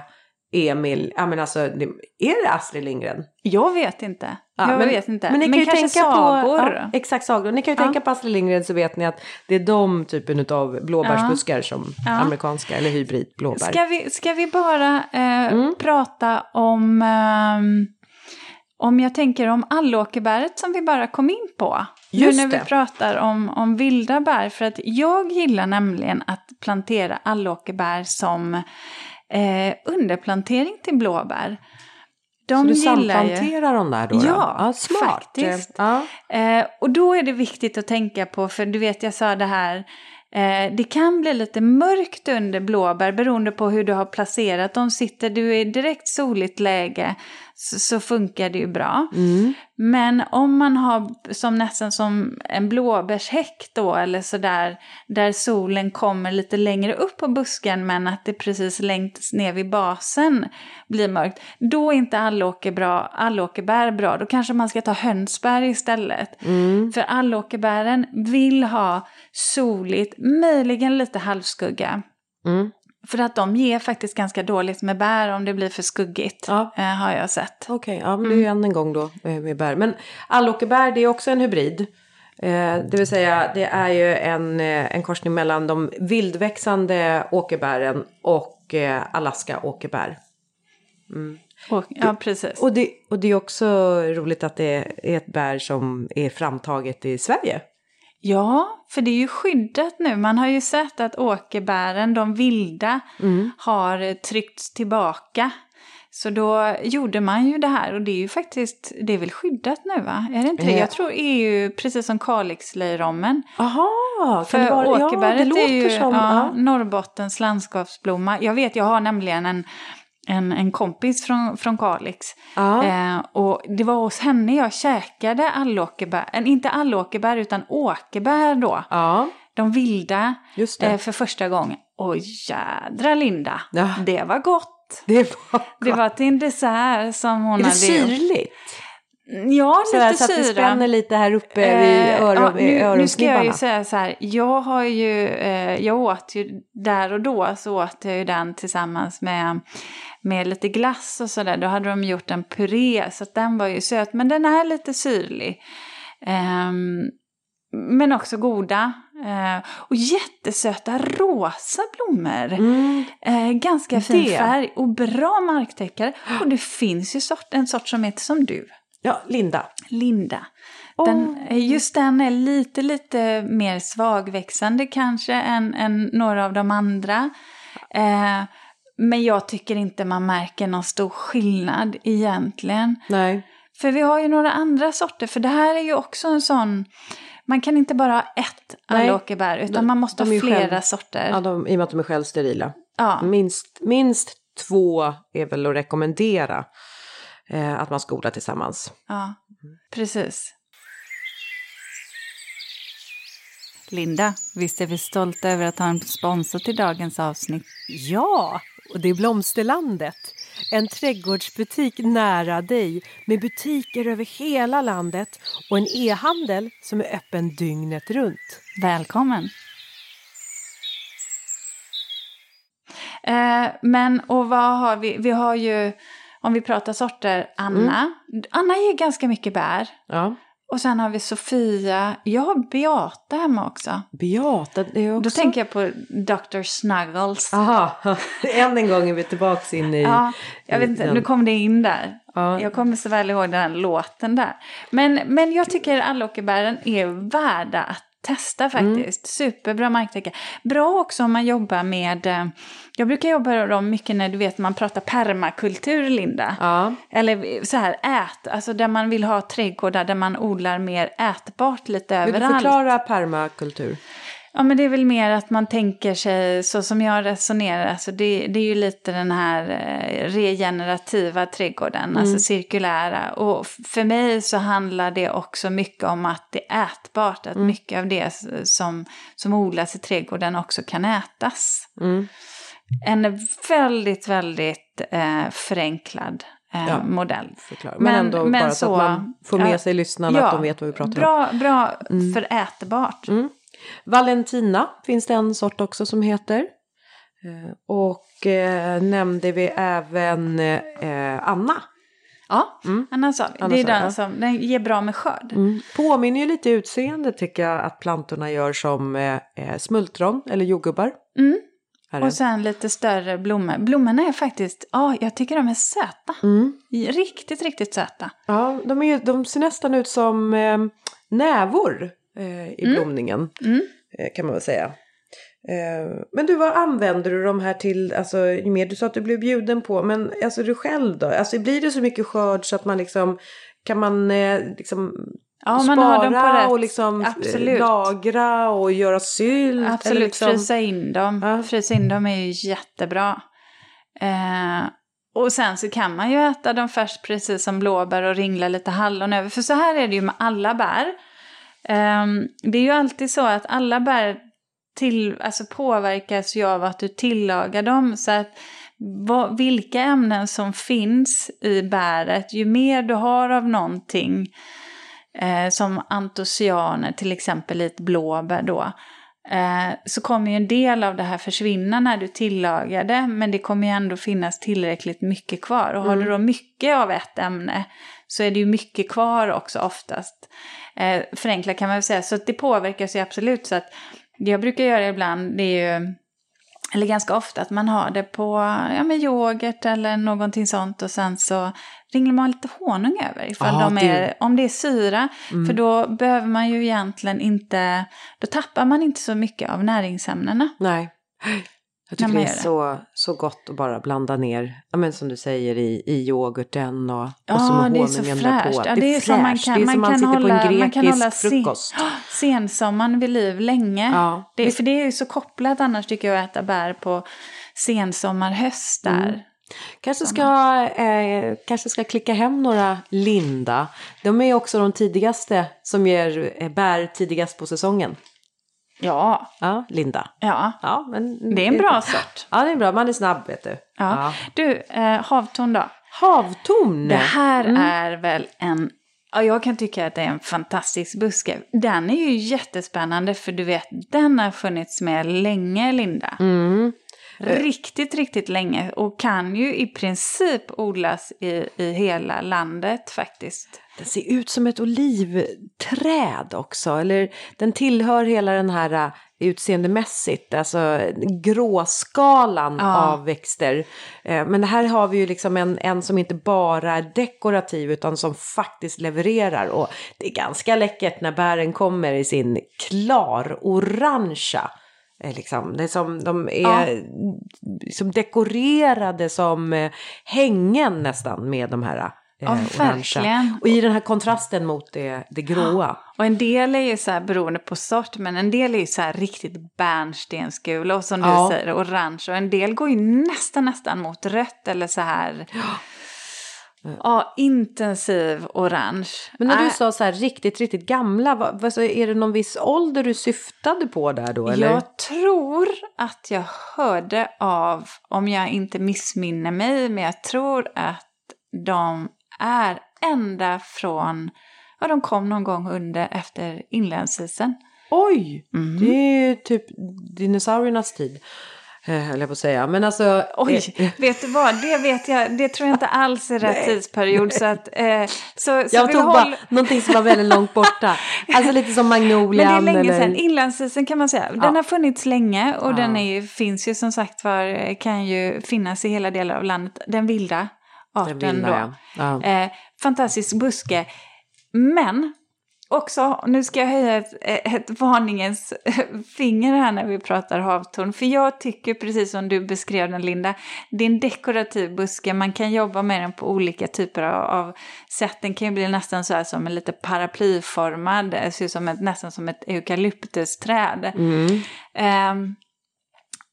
Emil. Ja men alltså, det, är det Astrid Lindgren? Jag vet inte. Ja, jag men, vet inte. Men, ni kan ju kanske tänka sagor. på, ja, exakt sagor. Ni kan ju Ja. tänka på Astrid Lindgren så vet ni att det är de typen av blåbärsbuskar som amerikanska eller hybridblåbär. Ska vi, ska vi bara eh, Mm. prata om, ehm, om jag tänker om allåkerbäret som vi bara kom in på. Just nu när det. vi pratar om, om vilda bär. För att jag gillar nämligen att plantera allåkerbär som eh, underplantering till blåbär. De så du gillar ju... samplanterar dem där då? då? Ja, smart. faktiskt. Ja. Eh, och då är det viktigt att tänka på, för du vet jag sa det här, eh, det kan bli lite mörkt under blåbär beroende på hur du har placerat dem. Sitter du i direkt soligt läge så, så funkar det ju bra. Mm. Men om man har som nästan som en blåbärshäck då eller sådär där solen kommer lite längre upp på busken men att det precis längst ner vid basen blir mörkt. Då är inte allåker bra, allåkerbär bra. Då kanske man ska ta hönsbär istället. Mm. För allåkerbären vill ha soligt, möjligen lite halvskugga. Mm. För att de ger faktiskt ganska dåligt med bär om det blir för skuggigt. Ja. eh, har jag sett. Okej, ja, men det är ju än en gång då eh, med bär. Men allåkerbär det är också en hybrid. Eh, det vill säga det är ju en, en korsning mellan de vildväxande åkerbären och eh, Alaska åkerbär. Och, ja, precis. Och det, och det är också roligt att det är ett bär som är framtaget i Sverige. Ja, för det är ju skyddat nu. Man har ju sett att åkerbären, de vilda, har eh, tryckts tillbaka. Så då gjorde man ju det här och det är ju faktiskt, det är väl skyddat nu va? Är det inte det? Ja. Jag tror EU, precis som Kalixlöjrommen. Aha, För ja, det åkerbäret låter är ju som... ja, Ja. Norrbottens landskapsblomma. Jag vet, jag har nämligen en, en, en kompis från, från Kalix. Ja. Eh, och det var hos henne jag käkade allåkerbär, eh, inte allåkerbär utan åkerbär då. ja, De vilda det. eh, för första gången. Och jädra Linda, Ja. det var gott. det var Det var till en dessert som hon Är det hade syrligt? Ja, Sådär, lite så att det syra. spänner lite här uppe vid Eh, öron, ja, nu, nu ska jag ju säga så här, jag har ju, eh, jag åt ju där och då så åt jag ju den tillsammans med, med lite glass och sådär. Då hade de gjort en puré så att den var ju söt, men den är lite syrlig. Ehm, men också goda. Eh, och jättesöta rosa blommor. Mm. Eh, ganska fin Det. färg och bra marktäckare. Och det finns ju sort, en sort som heter som du. Ja, Linda. Linda. Den, just den är lite, lite mer svagväxande kanske än, än några av de andra. Eh, men jag tycker inte man märker någon stor skillnad egentligen. Nej. För vi har ju några andra sorter, för det här är ju också en sån... Man kan inte bara ha ett Nej. allåkerbär, utan De- man måste ha flera själv- sorter. Ja, de, I och med att de är självsterila. Ja. Minst, minst två är väl att rekommendera eh, att man ska odla tillsammans. Ja, precis. Linda, visst är vi stolta över att ha en sponsor till dagens avsnitt? Ja, och det är Blomsterlandet. En trädgårdsbutik nära dig med butiker över hela landet och en e-handel som är öppen dygnet runt. Välkommen! Eh, men och vad har vi? Vi har ju, om vi pratar sorter, Anna. Anna ger ganska mycket bär. Ja. Och sen har vi Sofia. Jag har Beata hemma också. Beata, det är också... Då tänker jag på Dr. Snuggles. Aha, än en gång är vi tillbaka in i... Ja, jag vet inte, nu kom det in där. Ja. Jag kommer så väl ihåg den här låten där. Men, men jag tycker allåkerbären är värda att testa faktiskt. Superbra marktäcke. Bra också om man jobbar med, eh, jag brukar jobba dem mycket när du vet man pratar permakultur, Linda. Ja. Eller så här ät, alltså där man vill ha trädgårdar där man odlar mer ätbart lite Vill du överallt. förklara permakultur? Ja, men det är väl mer att man tänker sig, så som jag resonerar, alltså det, det är ju lite den här eh, regenerativa trädgården, alltså cirkulära. Och för mig så handlar det också mycket om att det är ätbart, att mycket av det som, som odlas i trädgården också kan ätas. Mm. En väldigt, väldigt eh, förenklad eh, Ja. modell. Förklara. Men, ändå bara så, att man får med ja, sig lyssnarna att de vet vad vi pratar om. bra, Bra för ätbart. Valentina finns det en sort också som heter. Eh, Och eh, nämnde vi även eh, Anna. Ja, Mm. Anna sa vi. Det är den som den ger bra med skörd. Mm. Påminner ju lite i utseende tycker jag att plantorna gör som eh, eh, smultron eller jordgubbar. Mm. Och sen lite större blommor. Blommorna är faktiskt, ja, jag tycker de är söta. Mm. Riktigt, riktigt söta. Ja, de, är, de ser nästan ut som eh, nävor eh, i blomningen. Mm. Eh, kan man väl säga. Eh, men du, vad använder du de här till? Alltså, ju mer du sa att du blev bjuden på, men alltså du själv då? Alltså blir det så mycket skörd så att man liksom, kan man eh, liksom Ja, man spara har dem på rätt. och liksom Absolut. lagra och göra sylt? Absolut, liksom... frysa in dem. Ja. Frysa in dem är ju jättebra. Eh, och sen så kan man ju äta dem först precis som blåbär och ringla lite hallon över. För så här är det ju med alla bär. Eh, det är ju alltid så att alla bär till, alltså påverkas ju av att du tillagar dem. Så att vad, vilka ämnen som finns i bäret, ju mer du har av någonting, eh, som antocyaner till exempel i ett blåbär då, eh, så kommer ju en del av det här försvinna när du tillagar det, men det kommer ju ändå finnas tillräckligt mycket kvar. Och har du då mycket av ett ämne så är det ju mycket kvar också oftast. Eh, förenklat kan man väl säga, så det påverkas ju absolut. Så att det jag brukar göra ibland, det är ju eller ganska ofta att man har det på ja, med yoghurt eller någonting sånt och sen så ringlar man lite honung över ifall Ja, de det- är, om det är syra. För då behöver man ju egentligen inte, då tappar man inte så mycket av näringsämnena. Nej. Jag tycker det man är det. så, så gott att bara blanda ner, ja, men som du säger, i, i yoghurten och, och Ja, så med det är så honungen fräscht. på. Ja, det är som man fräscht. kan, det är man som man kan sitter hålla, på en man kan grekisk hålla sen, frukost. sensommaren vid liv länge. Ja. Det, för det är ju så kopplat annars tycker jag att äta bär på sensommar, höst där. Mm. Kanske ska, eh, kanske ska klicka hem några Linda. De är också de tidigaste som ger eh, bär tidigast på säsongen. Ja, Ja, Linda. ja. Ja, men, Det är en bra sort. Ja, det är bra. Man är snabb, vet du. Ja. Du, eh, havtorn då? Havtorn. Det här Mm. är väl en... Ja, jag kan tycka att det är en fantastisk buske. Den är ju jättespännande för du vet, den har funnits med länge, Linda. Mm. Riktigt, riktigt länge. Och kan ju i princip odlas i, i hela landet faktiskt. Den ser ut som ett olivträd också. Eller den tillhör hela den här uh, utseendemässigt, alltså gråskalan Ja. av växter. Eh, men här har vi ju liksom en, en som inte bara är dekorativ utan som faktiskt levererar. Och det är ganska läckert när bären kommer i sin klar orangea. Eh, Liksom. Det är som, de är som dekorerade som eh, hängen nästan med de här eh, Ja, verkligen. Och i den här kontrasten mot det, det gråa. Och en del är ju så här beroende på sort, men en del är ju så här riktigt bärnstensgula och som Ja. du säger orange. Och en del går ju nästan nästan mot rött eller så här. Ja, intensiv orange. Men när du Äh, sa så här riktigt, riktigt gamla, vad, vad, så är det någon viss ålder du syftade på där då? Eller? Jag tror att jag hörde av, om jag inte missminner mig, men jag tror att de är ända från, ja de kom någon gång under efter inlandsisen. Oj! Mhm. Det är ju typ dinosauriernas tid. Eh, Höll jag på att säga. Men alltså... Oj, eh, vet du vad? Det vet jag, det tror jag inte alls är rätt Nej. tidsperiod. Så att, eh, så, så jag vi tog håll- bara någonting som var väldigt långt borta. Alltså lite som Men det är magnolian länge eller... sedan. Inlandsisen kan man säga. Den Ja. har funnits länge och Ja. den är finns ju som sagt var, kan ju finnas i hela delar av landet. Den vilda arten Den vilda, då. Ja. Eh, fantastisk buske. Men också, nu ska jag höja ett, ett varningens finger här när vi pratar havtorn. För jag tycker, precis som du beskrev den Linda, det är en dekorativ buske. Man kan jobba med den på olika typer av, av sätt. Den kan ju bli nästan så här som en lite paraplyformad, det ser ut som ett, nästan som ett eukalyptusträd. Um,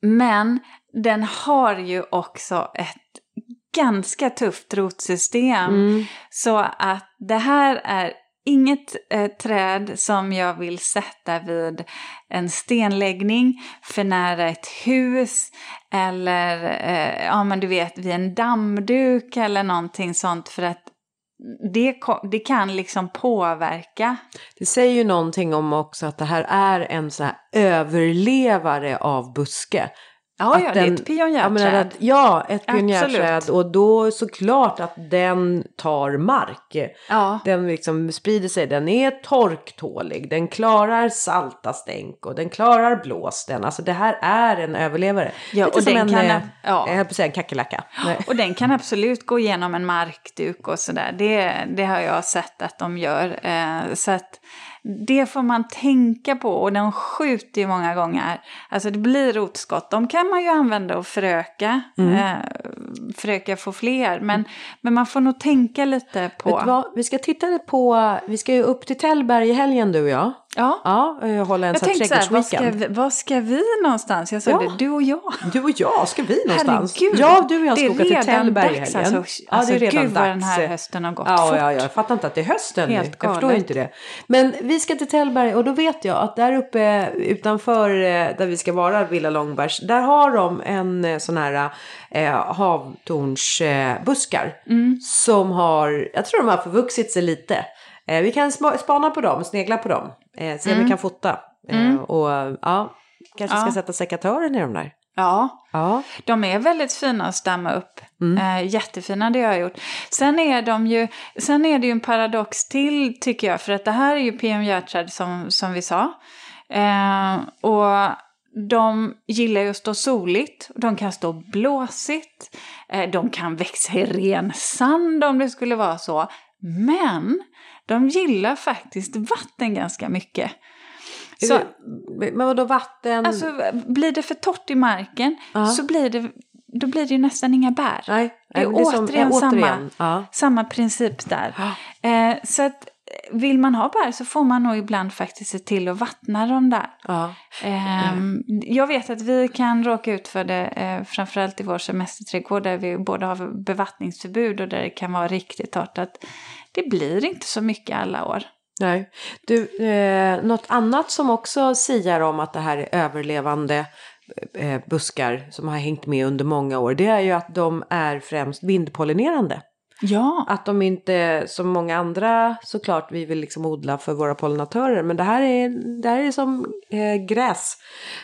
men den har ju också ett ganska tufft rotsystem. Mm. Så att det här är inget eh, träd som jag vill sätta vid en stenläggning för nära ett hus eller eh, ja men du vet vid en dammduk eller någonting sånt för att det, det kan liksom påverka. Det säger ju någonting om också att det här är en så här överlevare av buske. Ja, ja, det är den- ett pionjärträd. att, ja, ett Absolut. pionjärträd och då såklart att den tar mark. Ja. Den liksom sprider sig, den är torktålig, den klarar salta stänk och den klarar blåsten. Alltså det här är en överlevare. Ja, Lite och som den en, kan- eh, ja. jag säga en kackerlacka. Och den kan absolut gå igenom en markduk och sådär. Det, det har jag sett att de gör. Eh, så att det får man tänka på och de skjuter ju många gånger. Alltså det blir rotskott. De kan man ju använda och föröka. Mm. Eh, försöka få fler. Men, men man får nog tänka lite på... Vi ska titta på, vi ska ju upp till Tällberg i helgen du och jag. Ja. Ja, och hålla en Jag sån här tänkte så här, vad ska, vi, vad ska vi någonstans? Jag sa Ja. det, du och jag. Du och jag, ska vi någonstans? Herregud, ja, du och jag ska åka till Tällberg i helgen. alltså. ja, det är redan gud vad dags. den här hösten har gått ja, fort. Ja, ja, jag fattar inte att det är hösten Helt nu. Jag förstår inte det. Men vi ska till Tällberg och då vet jag att där uppe utanför eh, där vi ska vara, Villa Långbergs, där har de en eh, sån här eh, havtornsbuskar. Eh, Mm. Som har, jag tror de har förvuxit sig lite. Eh, vi kan spa- spana på dem, snegla på dem. Eh, se om vi kan fota. Eh, och ja, kanske ska Mm. Sätta sekatören i de där. Ja, Ja. De är väldigt fina att stämma upp. Mm. Eh, jättefina det jag har gjort. Sen är, de ju, sen är det ju en paradox till tycker jag. För att det här är ju pionjärträd som, som vi sa. Eh, och de gillar ju att stå soligt. De kan stå blåsigt. Eh, de kan växa i ren sand om det skulle vara så. Men de gillar faktiskt vatten ganska mycket. Så, Men vadå vatten? Alltså, blir det för torrt i marken Ja. så blir det, då blir det ju nästan inga bär. Nej, det är nej, men som- återigen ja, samma- Ja. Samma princip där. Eh, så att eh, vill man ha bär så får man nog ibland faktiskt se till att vattna dem där. Ja. Ehm, Jag vet att vi kan råka ut för det, eh, framförallt i vår semesterträdgård där vi både har bevattningsförbud och där det kan vara riktigt torrt. Att det blir inte så mycket alla år. Nej. Du, eh, något annat som också siar om att det här är överlevande eh, buskar som har hängt med under många år. Det är ju att de är främst vindpollinerande. Ja, Att de inte som många andra såklart vi vill liksom odla för våra pollinatörer. Men det här är, det här är som eh, gräs.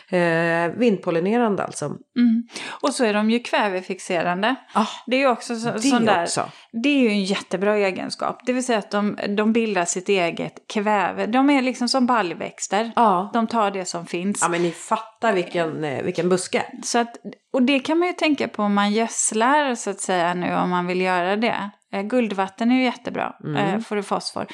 Eh, vindpollinerande alltså. mm. och så är de ju kvävefixerande. Ah, Det är ju också så, det sån där, också. Det är ju en jättebra egenskap. Det vill säga att de, de bildar sitt eget kväve. De är liksom som baljväxter. Ja. De tar det som finns. ja, men ni fattar vilken, eh, vilken buske. Så att, och det kan man ju tänka på om man gödslar så att säga nu om man vill göra det. Eh, guldvatten är ju jättebra, Mm. eh, får du fosfor.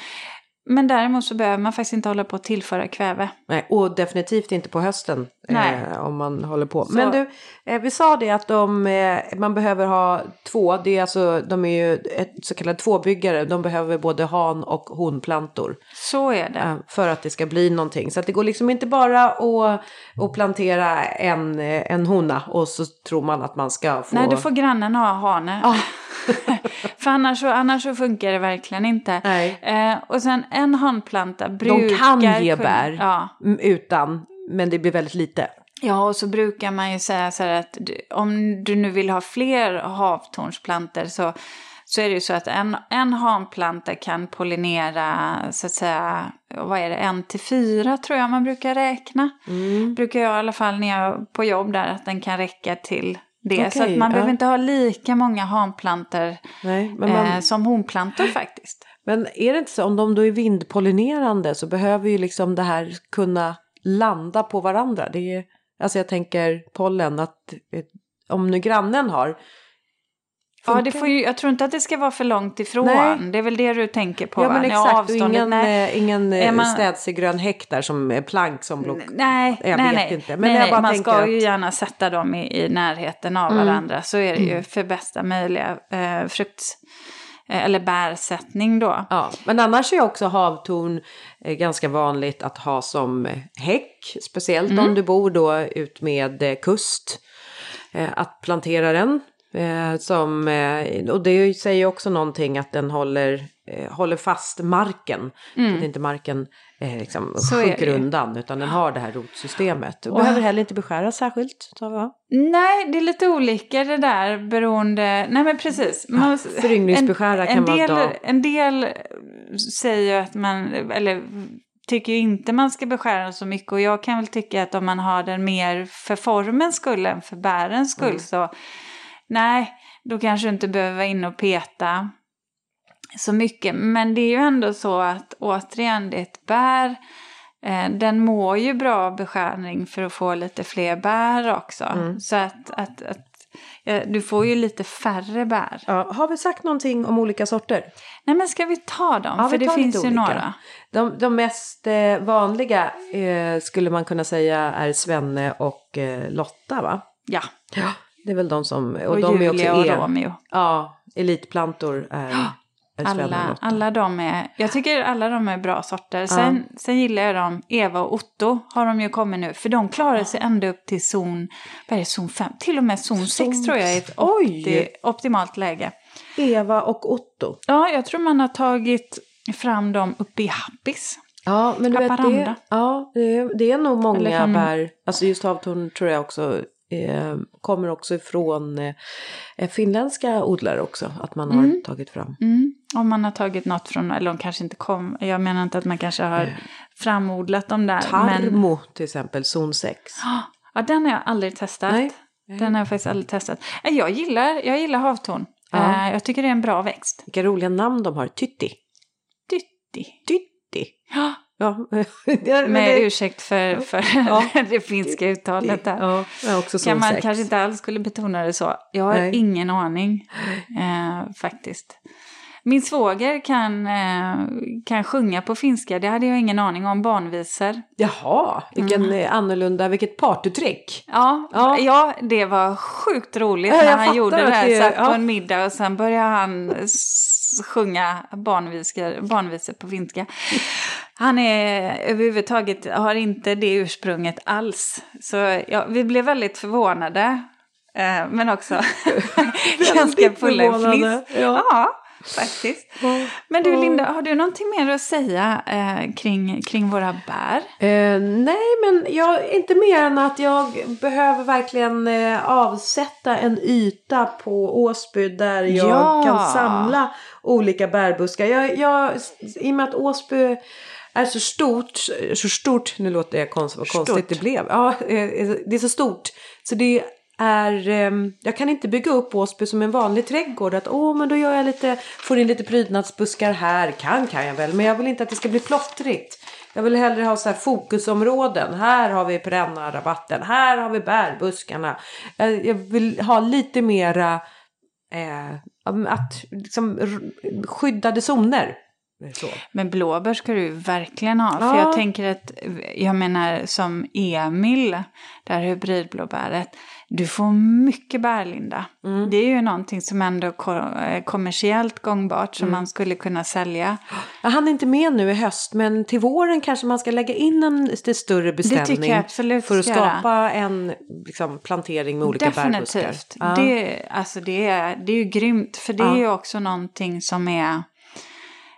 Men däremot så behöver man faktiskt inte hålla på att tillföra kväve. Nej, och definitivt inte på hösten eh, om man håller på. Så- Men du, eh, vi sa det att de, eh, man behöver ha två, det är alltså, de är ju ett så kallat tvåbyggare, de behöver både han och honplantor Så är det. eh, för att det ska bli någonting. Så att det går liksom inte bara att, att plantera en, eh, en hona och så tror man att man ska få... Nej, då får grannen ha hane. Ja. För annars så, annars så funkar det verkligen inte. Nej. Eh, och sen en hanplanta brukar... De kan ge bär Ja. utan, men det blir väldigt lite. Ja, och så brukar man ju säga så här att du- om du nu vill ha fler havtornsplanter så, så är det ju så att en, en hanplanta kan pollinera så att säga, vad är det, en till fyra tror jag man brukar räkna. Mm. Brukar jag i alla fall när jag är på jobb där att den kan räcka till det. så Okej, att man ja. behöver inte ha lika många hanplanter Nej, man, eh, som honplantor faktiskt. Men är det inte så, om de då är vindpollinerande så behöver ju liksom det här kunna landa på varandra. Det är, alltså jag tänker pollen, att eh, om nu grannen har Ja, det får ju, jag tror inte att det ska vara för långt ifrån. Nej. Det är väl det du tänker på Ja men Ja, exakt, avståndet, ingen, nej. eh, ingen Är eh, man- städsegrön häck där som är plank som block. Nej, Jag nej, vet nej. inte, men nej, nej. Man ska att- ju gärna sätta dem i, i närheten av Mm. varandra. Så är det ju för bästa möjliga eh, frukt eh, eller bärsättning då. Ja, men annars är också havtorn ganska vanligt att ha som häck. Speciellt Mm. om du bor då ut med kust. Att plantera den. Eh, som, eh, och det säger också någonting att den håller, eh, håller fast marken. Så att inte marken eh, liksom Mm. Sjunker undan utan den har det här rotsystemet. Och Och- behöver heller inte beskäras särskilt. Så? Nej, det är lite olika det där beroende... Nej men precis. Man, föryngringsbeskära kan en del, dag. En del säger ju att man, eller tycker ju inte man ska beskära den så mycket. Och jag kan väl tycka att om man har den mer för formens skull än för bärens skull Mm. så nej, då kanske du inte behöver vara inne och peta så mycket. Men det är ju ändå så att återigen, det är ett bär. Eh, den mår ju bra av beskärning för att få lite fler bär också. Mm. Så att, att, att eh, du får ju lite färre bär. Ja, har vi sagt någonting om olika sorter? Nej men ska vi ta dem? Ja, för det finns ju olika. några. De, de mest eh, vanliga eh, skulle man kunna säga är Svenne och eh, Lotta va? Ja, Ja. Det är väl de som, och, och, de är Julia också och el, Romeo. Ja, elitplantor är, är Alla, alla de är, jag tycker alla de är bra sorter. Sen, sen gillar jag dem, Eva och Otto har de ju kommit nu. För de klarar sig ända upp till zon, vad är det, zon 5? Till och med zon 6 Zon- tror jag är ett opti, optimalt läge. Eva och Otto. Ja, jag tror man har tagit fram dem uppe i Happis. Ja, men du vet det, ja, det, är, det är nog många bär, alltså just havtorn tror jag också eh, kommer också ifrån eh, finländska odlare också, att man har Mm. tagit fram. Mm. Om man har tagit något från, eller de kanske inte kom, jag menar inte att man kanske har framodlat dem där. Men, Tarmo till exempel, zon 6. ja, den har jag aldrig testat. Nej. Den har jag faktiskt aldrig testat. Eh, Jag gillar, jag gillar havtorn. Ja. Eh, Jag tycker det är en bra växt. Vilka roliga namn de har, Tytti. Dytti. Tytti. Ja, Ja, med det, ursäkt för, för Ja. det finska uttalet där. Ja, kan man 6. kanske inte alls skulle betona det så. Jag har Nej. ingen aning eh, faktiskt. Min svåger kan, eh, kan sjunga på finska, det hade jag ingen aning om, barnvisor. Jaha, vilken Mm. eh, annorlunda, vilket partytrick. Ja, Ja. ja. det var sjukt roligt när han gjorde det här. det- Satt på en middag och sen började han sjunga barnvisor, barnvisor på finska. Han är överhuvudtaget, har inte det ursprunget alls. Så ja, vi blev väldigt förvånade. Eh, men också ganska fulla i fliss. ja. Ja. faktiskt. Men du Linda, har du någonting mer att säga eh, kring, kring våra bär? Eh, nej, men jag, inte mer än att jag behöver verkligen eh, avsätta en yta på Åsby där jag Ja. kan samla olika bärbuskar. Jag, jag, I och med att Åsby är så stort, så stort, nu låter det konst, vad konstigt Stort. det blev. Ja, eh, det är så stort. Så det är, ehm, jag kan inte bygga upp Åsby som en vanlig trädgård. Att åh, men då gör jag lite, får in lite prydnadsbuskar här. Kan kan jag väl, men jag vill inte att det ska bli plottrigt. Jag vill hellre ha så här fokusområden. Här har vi perennarabatten. Här har vi bärbuskarna. Jag, jag vill ha lite mera eh, att, liksom, skyddade zoner. Så. Men blåbär ska du verkligen ha. För Ja. jag tänker att, jag menar som Emil, det här hybridblåbäret, du får mycket bär Linda. Mm. Det är ju någonting som ändå är kommersiellt gångbart som Mm. man skulle kunna sälja. Jag hann inte med nu i höst men till våren kanske man ska lägga in en lite större beställning. För att skapa en liksom, plantering med olika bärbuskar. Definitivt. Ja. Det, alltså det, är, det är ju grymt, för det Ja. är ju också någonting som är,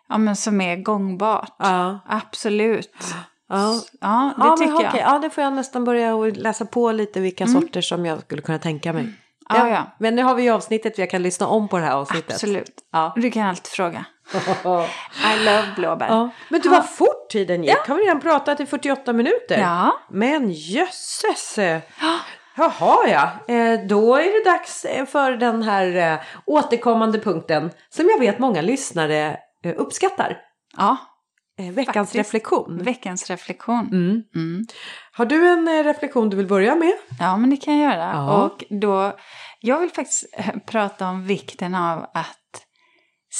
ja, men som är gångbart. Ja. Absolut. Ja. Ja, det ja, tycker men, jag. okej. Ja, det får jag nästan börja och läsa på lite vilka sorter som jag skulle kunna tänka mig. Ja, ja. Men nu har vi ju avsnittet, jag kan lyssna om på det här avsnittet. Absolut. Ja. Du kan alltid fråga. I love blåbär. Ja. Men du, vad fort tiden gick. Har vi redan pratat i 48 minuter? Ja. Men jösses! Jaha ja, Eh, då är det dags eh, för den här eh, återkommande punkten som jag vet många lyssnare eh, uppskattar. Ja, Veckans Faktiskt. reflektion. veckans reflektion. Mm. Mm. Har du en eh, reflektion du vill börja med? Ja, men det kan jag göra. Ja. Och då, Jag vill faktiskt eh, prata om vikten av att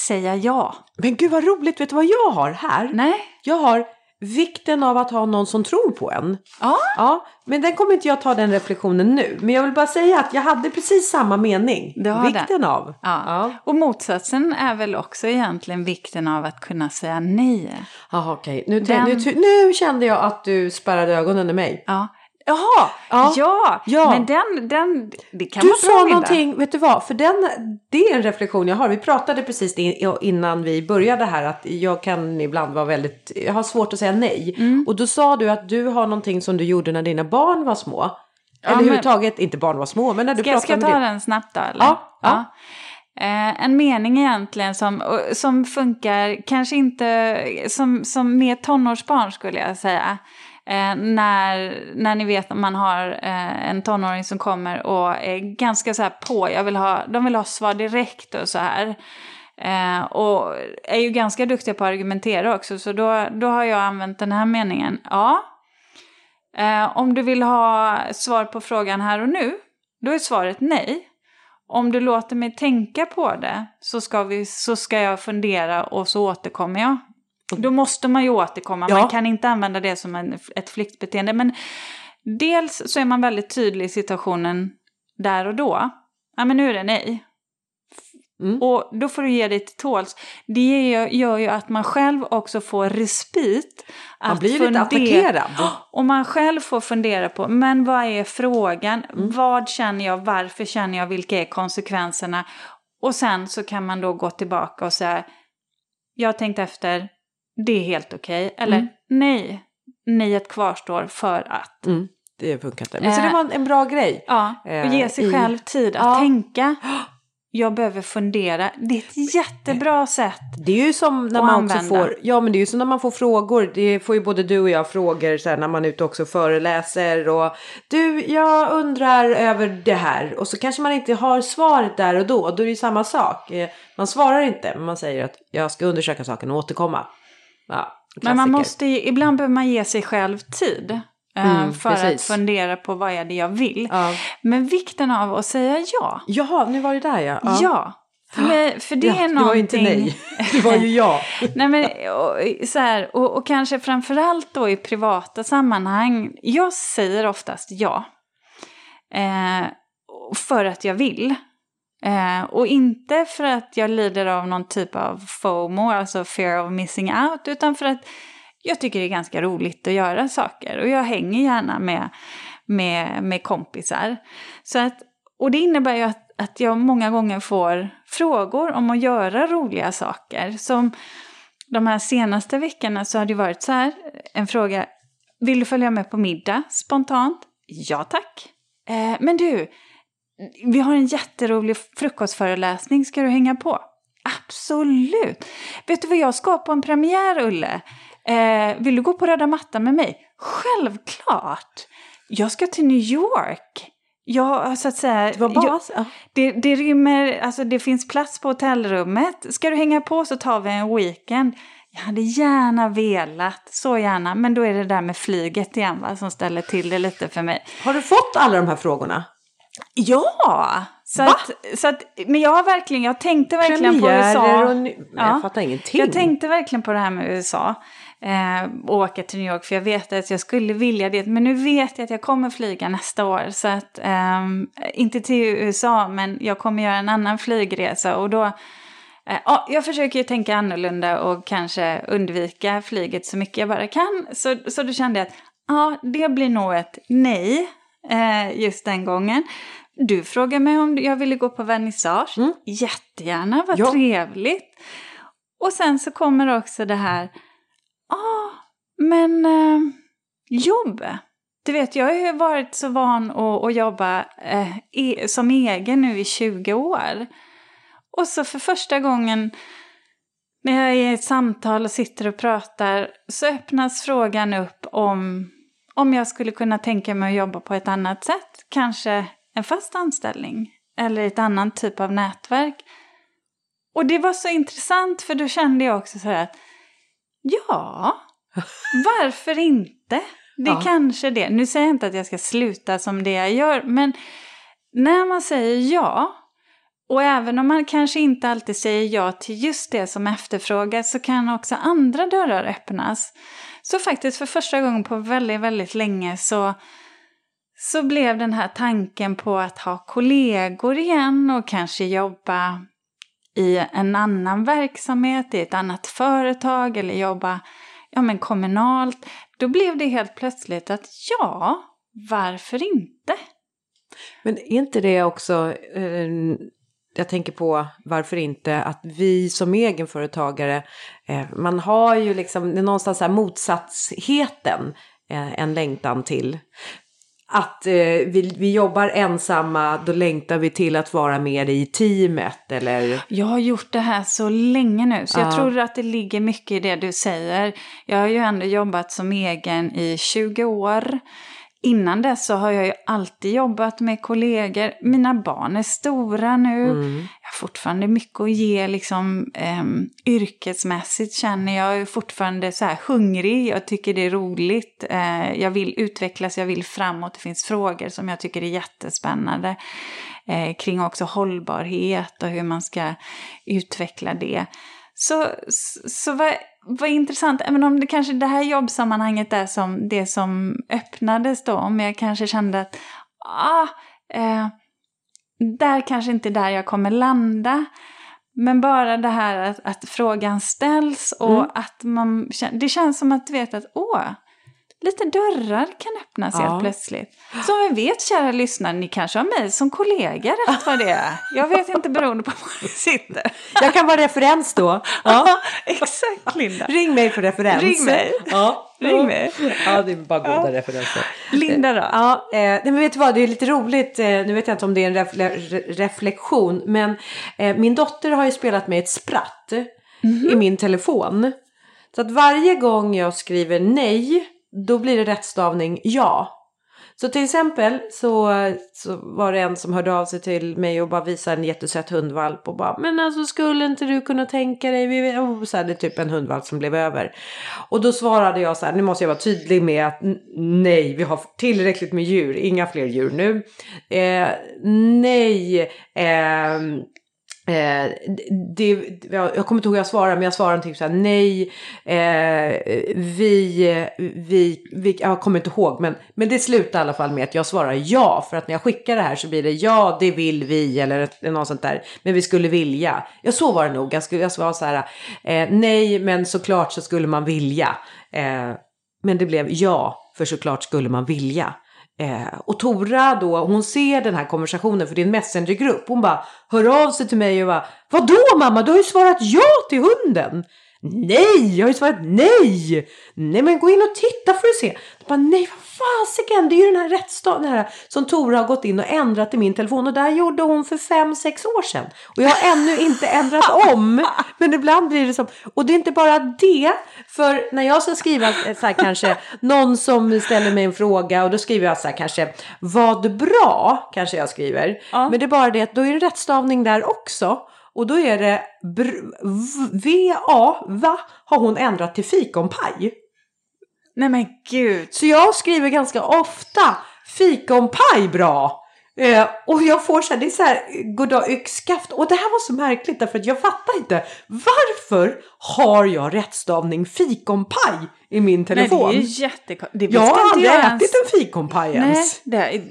säga ja. Men gud vad roligt, vet du vad jag har här? Nej? Jag har vikten av att ha någon som tror på en. Ja. Ja, men den kommer inte jag ta den reflektionen nu. Men jag vill bara säga att jag hade precis samma mening. Vikten av. Ja. Ja. Och motsatsen är väl också egentligen vikten av att kunna säga nej. Jaha, okej. Nu, Den- nu, nu kände jag att du spärrade ögonen i mig. Ja. Jaha, ja, Ja. Ja. men den, den, det kan Du vara bra sa någonting, vet du vad? För den, det är en reflektion jag har. Vi pratade precis in- innan vi började här att jag kan ibland vara väldigt, jag har svårt att säga nej. Mm. Och då sa du att du har någonting som du gjorde när dina barn var små. Eller men- överhuvudtaget, inte barn var små, men när du Ska pratade ska jag ta det. den snabbt då? Eller? Ja, ja. Eh, en mening egentligen som, som funkar, kanske inte som, som med tonårsbarn skulle jag säga. Eh, när, när ni vet att man har eh, en tonåring som kommer och är ganska så här på, jag vill ha, de vill ha svar direkt och så här. Eh, och är ju ganska duktiga på att argumentera också, så då, då har jag använt den här meningen. Ja, eh, om du vill ha svar på frågan här och nu, då är svaret nej. Om du låter mig tänka på det så ska, vi, så ska jag fundera och så återkommer jag. Då måste man ju återkomma, Ja. man kan inte använda det som en, ett flyktbeteende. Men dels så är man väldigt tydlig i situationen där och då. Ja men nu är det nej. Mm. Och då får du ge dig till tåls. Det gör, ju att man själv också får respit. Man att blir ju lite fundera- attackerad. och man själv får fundera på, men vad är frågan? Mm. Vad känner jag? Varför känner jag? Vilka är konsekvenserna? Och sen så kan man då gå tillbaka och säga, jag har tänkt efter, det är helt okej. Eller Mm. nej, nejet kvarstår för att. Mm, det funkar inte. Men så Eh. det var en, en bra grej. Ja, och Eh, ge sig i- själv tid att Ja. tänka. Jag behöver fundera. Det är ett jättebra sätt. Det är ju som när man också använda. får, ja men det är ju som när man får frågor, det får ju både du och jag frågor så här, när man är ute också och föreläser och du, jag undrar över det här och så kanske man inte har svaret där och då, då är det ju samma sak. Eh, Man svarar inte, men man säger att jag ska undersöka saken och återkomma. Ja, Men man måste ju, ibland behöver man ge sig själv tid. eh, Mm, för precis. att fundera på vad är det jag vill. Ja. Men vikten av att säga ja. Jaha, nu var det där ja. Ja. För, mig, för det Ja, är det någonting... var ju inte nej, det var ju ja. Nej, men, och, så här, och, och kanske framförallt då i privata sammanhang. Jag säger oftast ja. Eh, för att jag vill. Eh, och inte för att jag lider av någon typ av FOMO, alltså fear of missing out, utan för att jag tycker det är ganska roligt att göra saker. Och jag hänger gärna med, med, med kompisar. Så att, och det innebär ju att, att jag många gånger får frågor om att göra roliga saker. Som de här senaste veckorna så har det varit så här, en fråga. Vill du följa med på middag spontant? Ja tack. Eh, men du, vi har en jätterolig frukostföreläsning, ska du hänga på? Absolut! Vet du vad jag ska på en premiär, Ulle? Eh, vill du gå på röda mattan med mig? Självklart! Jag ska till New York. Jag, så att säga, Det var bara, jag, ja. det, det rymmer, alltså det finns plats på hotellrummet. Ska du hänga på så tar vi en weekend. Jag hade gärna velat, så gärna, men då är det där med flyget igen va, som ställer till det lite för mig. Har du fått alla de här frågorna? Ja! Så Va? att, så att, men jag har verkligen, jag tänkte verkligen på Premiärer USA. och ny- Ja. Jag fattar ingenting. Jag tänkte verkligen på det här med USA. Eh, och åka till New York för jag vet att jag skulle vilja det. Men nu vet jag att jag kommer flyga nästa år. Så att, ehm, inte till USA men jag kommer göra en annan flygresa. Och då, eh, ja, jag försöker ju tänka annorlunda och kanske undvika flyget så mycket jag bara kan. Så, så då kände jag att ja, det blir nog ett nej eh, just den gången. Du frågar mig om jag ville gå på vernissage. Mm. Jättegärna, vad Ja. trevligt. Och sen så kommer också det här, ja, ah, men eh, jobb. Du vet, jag har ju varit så van att, att jobba eh, e som egen nu i 20 år. Och så för första gången när jag är i ett samtal och sitter och pratar så öppnas frågan upp om, om jag skulle kunna tänka mig att jobba på ett annat sätt. Kanske en fast anställning eller ett annat typ av nätverk. Och det var så intressant för då kände jag också så här att ja, varför inte? Det är Ja. kanske det. Nu säger jag inte att jag ska sluta som det jag gör, men när man säger ja, och även om man kanske inte alltid säger ja till just det som efterfrågas så kan också andra dörrar öppnas. Så faktiskt för första gången på väldigt, väldigt länge så, så blev den här tanken på att ha kollegor igen och kanske jobba i en annan verksamhet, i ett annat företag eller jobba ja, men kommunalt. Då blev det helt plötsligt att ja, varför inte? Men är inte det också, eh, jag tänker på varför inte, att vi som egenföretagare, eh, man har ju liksom det är någonstans här motsatsheten, eh, en längtan till. Att eh, vi, vi jobbar ensamma, då längtar vi till att vara mer i teamet eller? Jag har gjort det här så länge nu så jag Ja. tror att det ligger mycket i det du säger. Jag har ju ändå jobbat som egen i 20 år. Innan dess så har jag ju alltid jobbat med kollegor. Mina barn är stora nu. Mm. Jag har fortfarande mycket att ge liksom, ehm, yrkesmässigt känner jag. Jag är fortfarande så här hungrig. Jag tycker det är roligt. Eh, jag vill utvecklas, jag vill framåt. Det finns frågor som jag tycker är jättespännande. Eh, kring också hållbarhet och hur man ska utveckla det. Så, så, så vad, vad intressant, även om det kanske det här jobbsammanhanget är som det som öppnades då, om jag kanske kände att ah, eh, där kanske inte är där jag kommer landa. Men bara det här att, att frågan ställs och Mm. att man det känns som att du vet att åh, lite dörrar kan öppnas Ja. helt plötsligt. Som vi vet, kära lyssnare, ni kanske har mig som kollega rätt vad det är. Jag vet inte beroende på var ni sitter. Jag kan vara referens då. Ja. Ja, exakt Linda. Ring mig för referens. Ring mig. Ja. Ring mig. Ja, det är bara goda Ja. referenser. Linda då? Ja, eh, nej, men vet du vad, det är lite roligt, eh, nu vet jag inte om det är en refle- re- reflektion, men eh, min dotter har ju spelat med ett spratt i min telefon. Så att varje gång jag skriver nej, då blir det rättstavning ja. Så till exempel så, så var det en som hörde av sig till mig och bara visade en jättesöt hundvalp och bara men alltså skulle inte du kunna tänka dig, vi, oh, så här, det är typ en hundvalp som blev över. Och då svarade jag så här, nu måste jag vara tydlig med att nej, vi har tillräckligt med djur, inga fler djur nu. Eh, nej, eh, Eh, det, jag jag kommer inte ihåg hur jag svarade, men jag svarade typ så här nej, eh, vi, vi, vi, jag kommer inte ihåg, men, men det slutade i alla fall med att jag svarar ja, för att när jag skickar det här så blir det ja, det vill vi, eller något sånt där, men vi skulle vilja. Ja, så var det nog, jag, skulle, jag svarade så här, eh, nej, men såklart så skulle man vilja. Eh, men det blev ja, för såklart skulle man vilja. Eh, och Tora då, hon ser den här konversationen för det är en messengergrupp. Hon bara hör av sig till mig och bara Vadå mamma, du har ju svarat ja till hunden. Nej, jag har ju svarat nej. Nej men gå in och titta får du se. Jag bara, nej vad fasiken, det är ju den här rättsstaten här som Tora har gått in och ändrat i min telefon och det här gjorde hon för fem sex år sedan. Och jag har ännu inte ändrat om. Men ibland blir det som, och det är inte bara det, för när jag ska skriva eh, så här kanske någon som ställer mig en fråga och då skriver jag så här kanske vad bra kanske jag skriver. Ja. Men det är bara det att då är det rättstavning där också. Och då är det V-A, va, har hon ändrat till fikonpaj. Nej men gud. Så jag skriver ganska ofta fikonpaj bra. Eh, och jag får så här, det är så här, goddag yxskaft. Och det här var så märkligt därför att jag fattar inte. Varför har jag rättstavning fikonpaj i min Nej, telefon? det är ju jättekonstigt. Jag har aldrig ens. ätit en fikonpaj Nej, ens. det är...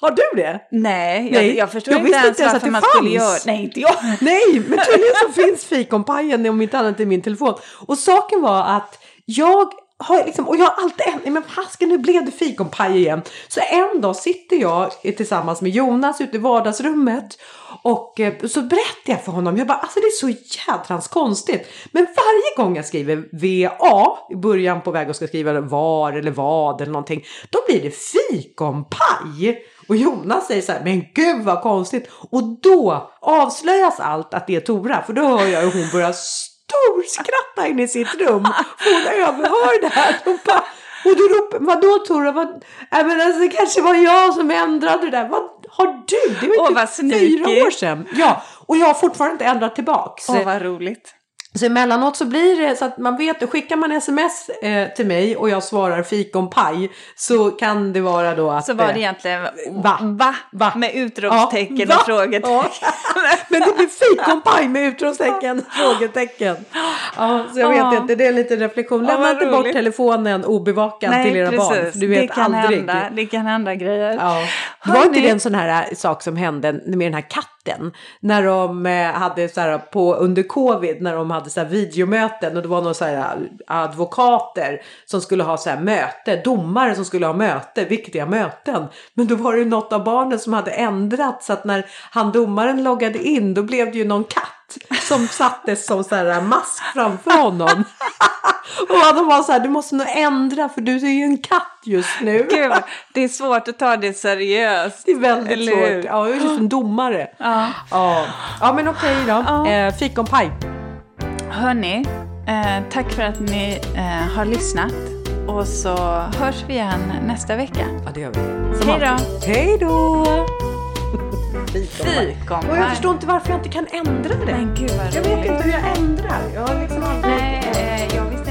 Har du det? Nej, jag, Nej, jag förstår jag inte ens inte ens varför att det man skulle göra... fanns. Nej, inte jag. Nej, men tydligen så finns fikonpajen om inte annat i min telefon. Och saken var att jag har liksom, och jag har alltid en, men fasken nu blev det fikonpaj igen. Så en dag sitter jag tillsammans med Jonas ute i vardagsrummet och eh, så berättar jag för honom, jag bara alltså det är så jädrans konstigt. Men varje gång jag skriver VA i början på väg och ska skriva var eller vad eller någonting, då blir det fikonpaj. Och Jonas säger så här, men gud vad konstigt. Och då avslöjas allt att det är Tora, för då hör jag hur hon börjar storskratta in i sitt rum. Hon överhör det här. Hon bara, och du ropar, vadå Tora? Vad, nej men alltså det kanske var jag som ändrade det där. Vad har du? Det var Åh, typ fyra år sedan. Ja, och jag har fortfarande inte ändrat tillbaks. Åh, vad roligt. Så emellanåt så blir det så att man vet, skickar man sms eh, till mig och jag svarar fikonpaj så kan det vara då att... Så var det eh, egentligen va? va? Va? Med utropstecken Ja, och frågetecken. Ja. Men det blir fikonpaj med utropstecken, frågetecken. Ja, så jag vet Ja. inte, det är en liten reflektion. Lämna inte bort telefonen obevakad till era barn. för Du vet det kan aldrig. Hända, det kan hända grejer. Ja. Var inte det en sån här äh, sak som hände med den här katten? När de eh, hade så här på under covid när de hade så här videomöten och det var några så här eh, advokater som skulle ha så här möte, domare som skulle ha möte, viktiga möten. Men då var det ju något av barnen som hade ändrat så att när han domaren loggade in då blev det ju någon katt som sattes som så här mask framför honom. och de var så här, du måste nog ändra för du är ju en katt just nu. Gud, det är svårt att ta det seriöst. Det är väldigt Eller hur? svårt. Ja, jag är ju som domare. Ja. Ja, ja men okej då. Ja. Eh, fikonpaj. Hörni, eh, tack för att ni eh, har lyssnat. Och så hörs vi igen nästa vecka. Ja, det gör vi. Hej då. Hej då! fikonpaj. Och jag förstår inte varför jag inte kan ändra det. Men gud vad. Jag vet inte hur jag ändrar. Jag har liksom aldrig... Nej, eh, jag visste